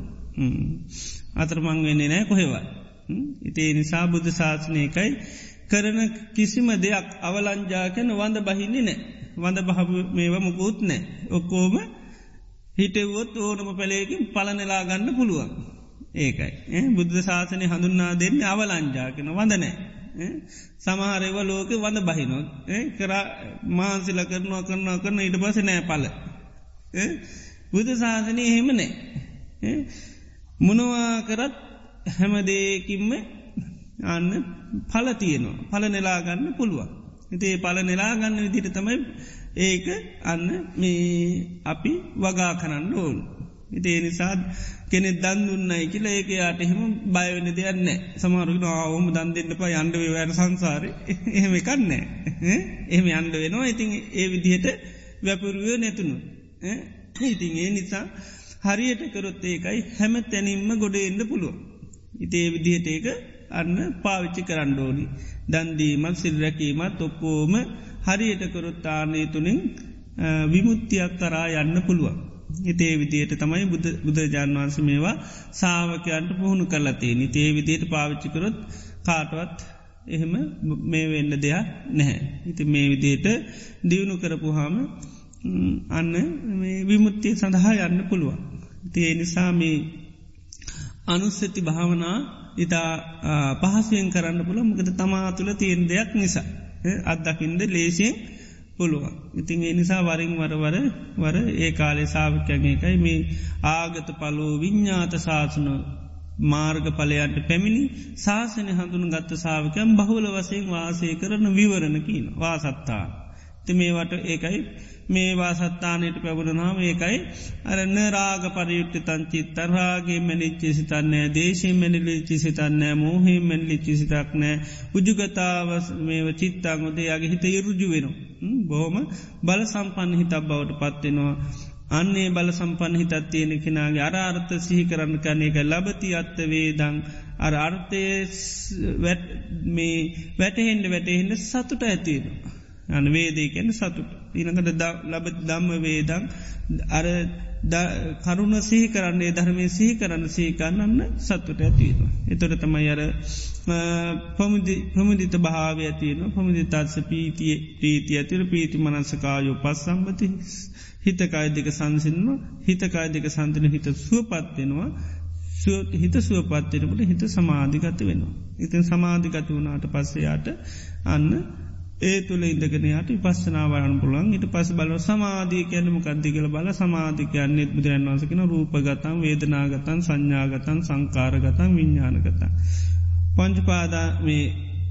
Speaker 1: අතරමං වෙන්නේ නෑ කොහෙවා. ඉතේ නිසා බුද්ධ ශාසනයකයි කරන කිසිම දෙයක් අවලංජාකන වඳ බහින්නේ නෑ. වඳ බහ මේව මුකුත් නෑ. ඔක්කෝම හිටවොත් ඕනම පැළේකින් පලනෙලා ගන්න පුළුවන්. ඒකයි. බුද්ධ ශාසනය හඳුන්නා දෙන්න අවලංජාකන වඳනෑ. සමහරව ලෝක වඳ බහිනොත් කර මාන්සිල කරනවා කරනවා කරන ඉට පස නෑ පල. බුද්ධ ශාසනය එහෙම නෑ. මොනවා කරත් හැමදේකින්ම අන්න පල තියනවා පල නෙලාගන්න පුළුවන්. ඉතේ පල නෙලාගන්න විදිට තමයි ඒක අන්න මේ අපි වගා කරන්න ඕන්. ඉතිේ නිසාත් කෙනෙ දන් දුන්නයි කියලා ඒක යාට එහෙම බයවන දෙයන්න සමහරුගෙන ආවෝම දන් දෙන්නප යන්ඩ වැට සංසාරය (laughs) එහෙම කන්නේ. එහෙම අන්ඩ වෙනවා ඉතින් ඒ විදිහට වැපුරුවය නැතුණු. ඉතින් ඒ නිසා හරියට කරොත් ඒකයි හැම තැනින්ම ගොඩ එන්න පුළුව. ඉතේ විදිහට ඒක අන්න පාවිච්චි කරණ්ඩෝනි. දන්දීමත් සිල්රැකීමත් ඔක්කෝම හරියට කරොත්තානය තුළින් විමුත්තියක් කරා යන්න පුළුවන්. ඉතේ විදියට තමයි බුදුරජාන් වන්ස මේවා සාාවකයන්ට පුහුණු කරලතේ නිතේ විදියට පාවිච්චිකරොත් කාටවත් එහෙම මේ වෙන්න දෙයක් නැහැ. ඉති මේ විදියට දියුණු කරපුහාම අන්න විමුත්තිය සඳහා යන්න පුළුවන්. තිය නිසාමී අනුස්සති භාවනා ඉතා පහසුවෙන් කරන්න පුළ මොකද තමා තුළ තියෙන් දෙයක් නිසා අත්දකින්ද ලේසියෙන් පුළුවන්. ඉතින් ඒ නිසා වරින් වරවර වර ඒ කාලේ සාාවකයන් එකයි මේ ආගත පලෝ විඤ්ඥාත ශාසන මාර්ග පලයන්ට පැමිණි ශාසනය හඳුන ගත්ත සාාවකයන් බහුල වසයෙන් වාසය කරන විවරණ කියන වාසත්තා. ති මේවට ඒකයි මේවා සත්තානයට පැබුණනාම ඒකයි අරන්න රාග පරයුට්ට තංචිත් තරාගේ මැලිච්චි සිතන්නෑ දේශී මැනිලිච්චි සිතන්නෑ මෝහේ මැල්ලිච්චි සිතක් නෑ උජුගතාවස් මේව චිත්තාංගොදේ යාගේ හිත යුරුජු වෙන. බොහොම බල සම්පන්න හිතක් බවට පත්වෙනවා. අන්නේ බල සම්පන් හිතත් තියෙන කෙනගේ අරාර්ථ සිහි කරන්න කන එක ලබති අත්ත වේදං අර අර්ථය වැටහෙන්ඩ වැටහෙන්ට සතුට ඇතිවෙනවා. අන වේදේ කැන සතුට ඊනකට ලබ දම්ම වේදං අර කරුණ සිහි කරන්නේ ධර්මය සිහි කරන්න සීකන්නන්න සත්තුට ඇතිවෙන. එතොට තමයි අර ප්‍රමුදිත භාව ඇතියන ප්‍රමුදිතාත්ස පීතිය ප්‍රීති ඇතිර පීති මනසකායෝ පස් සම්බති හිතකාය දෙක සංසින්ම හිතකාය දෙක සන්තන හිත සුවපත්වෙනවා හිත සුවපත්වෙනකට හිත සමාධිගත වෙනවා. ඉතින් සමාධිගත වුණට පස්සයාට අන්න ඒ තුළ ඉදගෙනයට පස්සනාවරන් පුළන් ඉට පස් බල සමාධී කියනම කද්දි කළ බල සමාධිකයන්නෙත් බුදුරන් වන්සකෙන රූපගතන් වේදනාගතන් සංඥාගතන් සංකාරගතන් විඤ්ඥානගතන්. පංචපාදා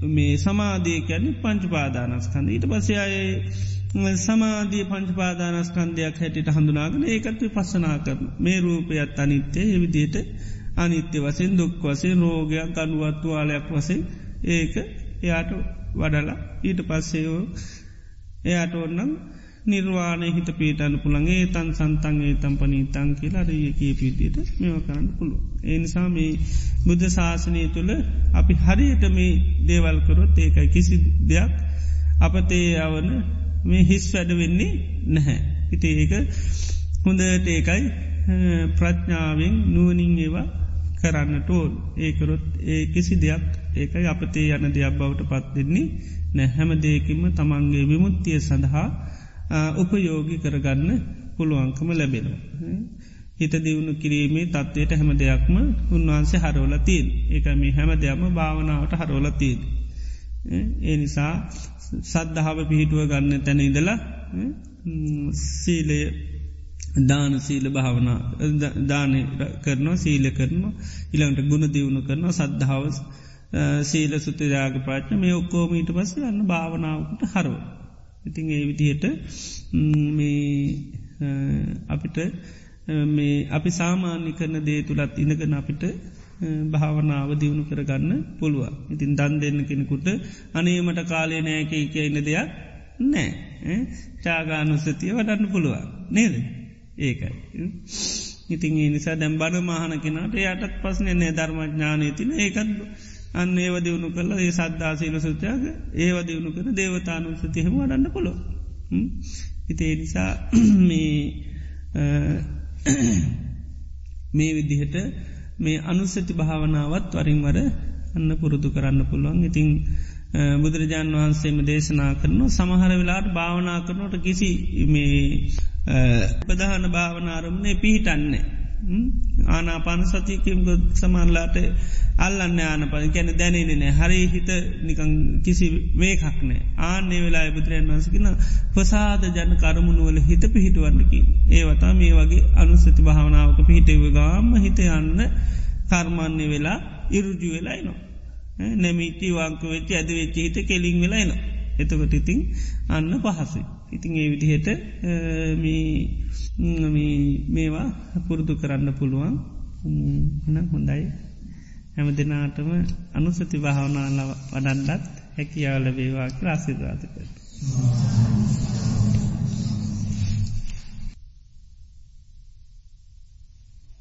Speaker 1: මේ සමාධී කියැන්නේ පංචපාදානස්කන්ද ඊට පසයායේ සමාධී පංචපාදානස්කන්දයක් හැටිට හඳුනාගෙන ඒකත්ව පස්සනා කරන මේ රූපයත් අනිත්‍යය. එවිදියට අනිත්‍ය වසෙන් දුක් වසේ රෝගයක් අනුවත්තුවාලයක් වසේ ඒක එයාට වඩලා ඊට පස්සේෝ එයාට ඔන්නම් නිර්වාණය හිත පේටන පුළන්ගේ තන් සන්තන්ගේ තම්පනී තන් කියලා රයකී පිටියට මෙව කරන්න පුළුව. ඒනිසා මේ බුද්ධ ශාසනය තුළ අපි හරියට මේ දේවල්කරොත් ඒකයි කිසි දෙයක් අපතේ යවන මේ හිස් වැඩ වෙන්නේ නැහැ. හිට ඒක හොඳට ඒකයි ප්‍රඥාවෙන් නුවනින් ඒවා කරන්නට ඕල් ඒකරොත් ඒ කිසි දෙයක් ඒකයි අපතේ යන දෙයක් බවට පත්වෙන්නේ නැහැම දේකින්ම තමන්ගේ විමුත්තිය සඳහා උපයෝගි කරගන්න පුළුවන්කම ලැබෙනවා. හිත දියුණු කිරීමේ තත්වයට හැම දෙයක්ම උන්වහන්සේ හරෝලතිීන් ඒක මේ හැම දෙයක්ම භාවනාවට හරෝලතිීන්. ඒ නිසා සද්ධාව පිහිටුව ගන්න තැන ඉදලා සීලය දාන සීල භාවන දානය කරනවා සීල කරනවා ඉළඟට ගුණ දියුණු කරනවා සද්ධාවස් සීල සුතිරාග ප්‍රාච්න මේ ඔක්කෝමීට පස යන්න භාවනාවකට හරෝ. ඉතින් ඒ විදිහට අපිට මේ අපි සාමාන්‍ය කරන දේ තුළත් ඉනගන අපිට භාවනාව දියුණු කරගන්න පුළුව. ඉතින් දන් දෙන්න කෙනෙකුට අනේමට කාලය නෑක කියන්න දෙයක් නෑ චාගානුස්සතිය වඩන්න පුළුවන් නේද ඒකයි. ඉතින් ඒ නිසා දැම් බඩ මහන කෙනට යටත් පස්න නෑ ධර්මඥානය තින ඒකත් අන්න ඒව දියුණු කරලා ඒ සද්ධාසීල සුත්‍යයාග ඒව දියුණු කර දේවතානුසතිහෙම වඩන්න පොළො හිතේ නිසා මේ මේ විදිහට මේ අනුස්සති භාවනාවත් වරින්වර අන්න පුරුදු කරන්න පුළුවන්. ඉතිං බුදුරජාණන් වහන්සේම දේශනා කරන සමහර වෙලාට භාවනා කරනට කිසි මේ ප්‍රධාන භාවනාරමණය පිහිටන්නේ. ආනාපාන සතියකම් සමන්ලාට අල්ලන්න ආනපන කැන දැනෙනෙන හරි හිත නිකං කිසි වේකක්නෑ ආන්නේ වෙලා බුදුරයන් වන්සකින ප්‍රසාද ජන කරමුණුවල හිත පිහිටුවන්නකි ඒවතා මේ වගේ අනුස්සති භාවනාවක පිහිටව ගාම හිත යන්න කර්මන්නේ වෙලා ඉරුජු වෙලායිනවා නැමිටි වංක වෙච්චි ඇද වෙච්චි හිත කෙලින් වෙලායිනවා එතකොට ඉතිං අන්න පහසයි. ඉතිං ඒ විදිහට මේවා පුරුදු කරන්න පුළුවන්. හොඳයි. හැම දෙනාටම අනුසති භාවනාල වඩන්ඩත් හැකියාවල වේවා ක්‍රාසිදවාතක.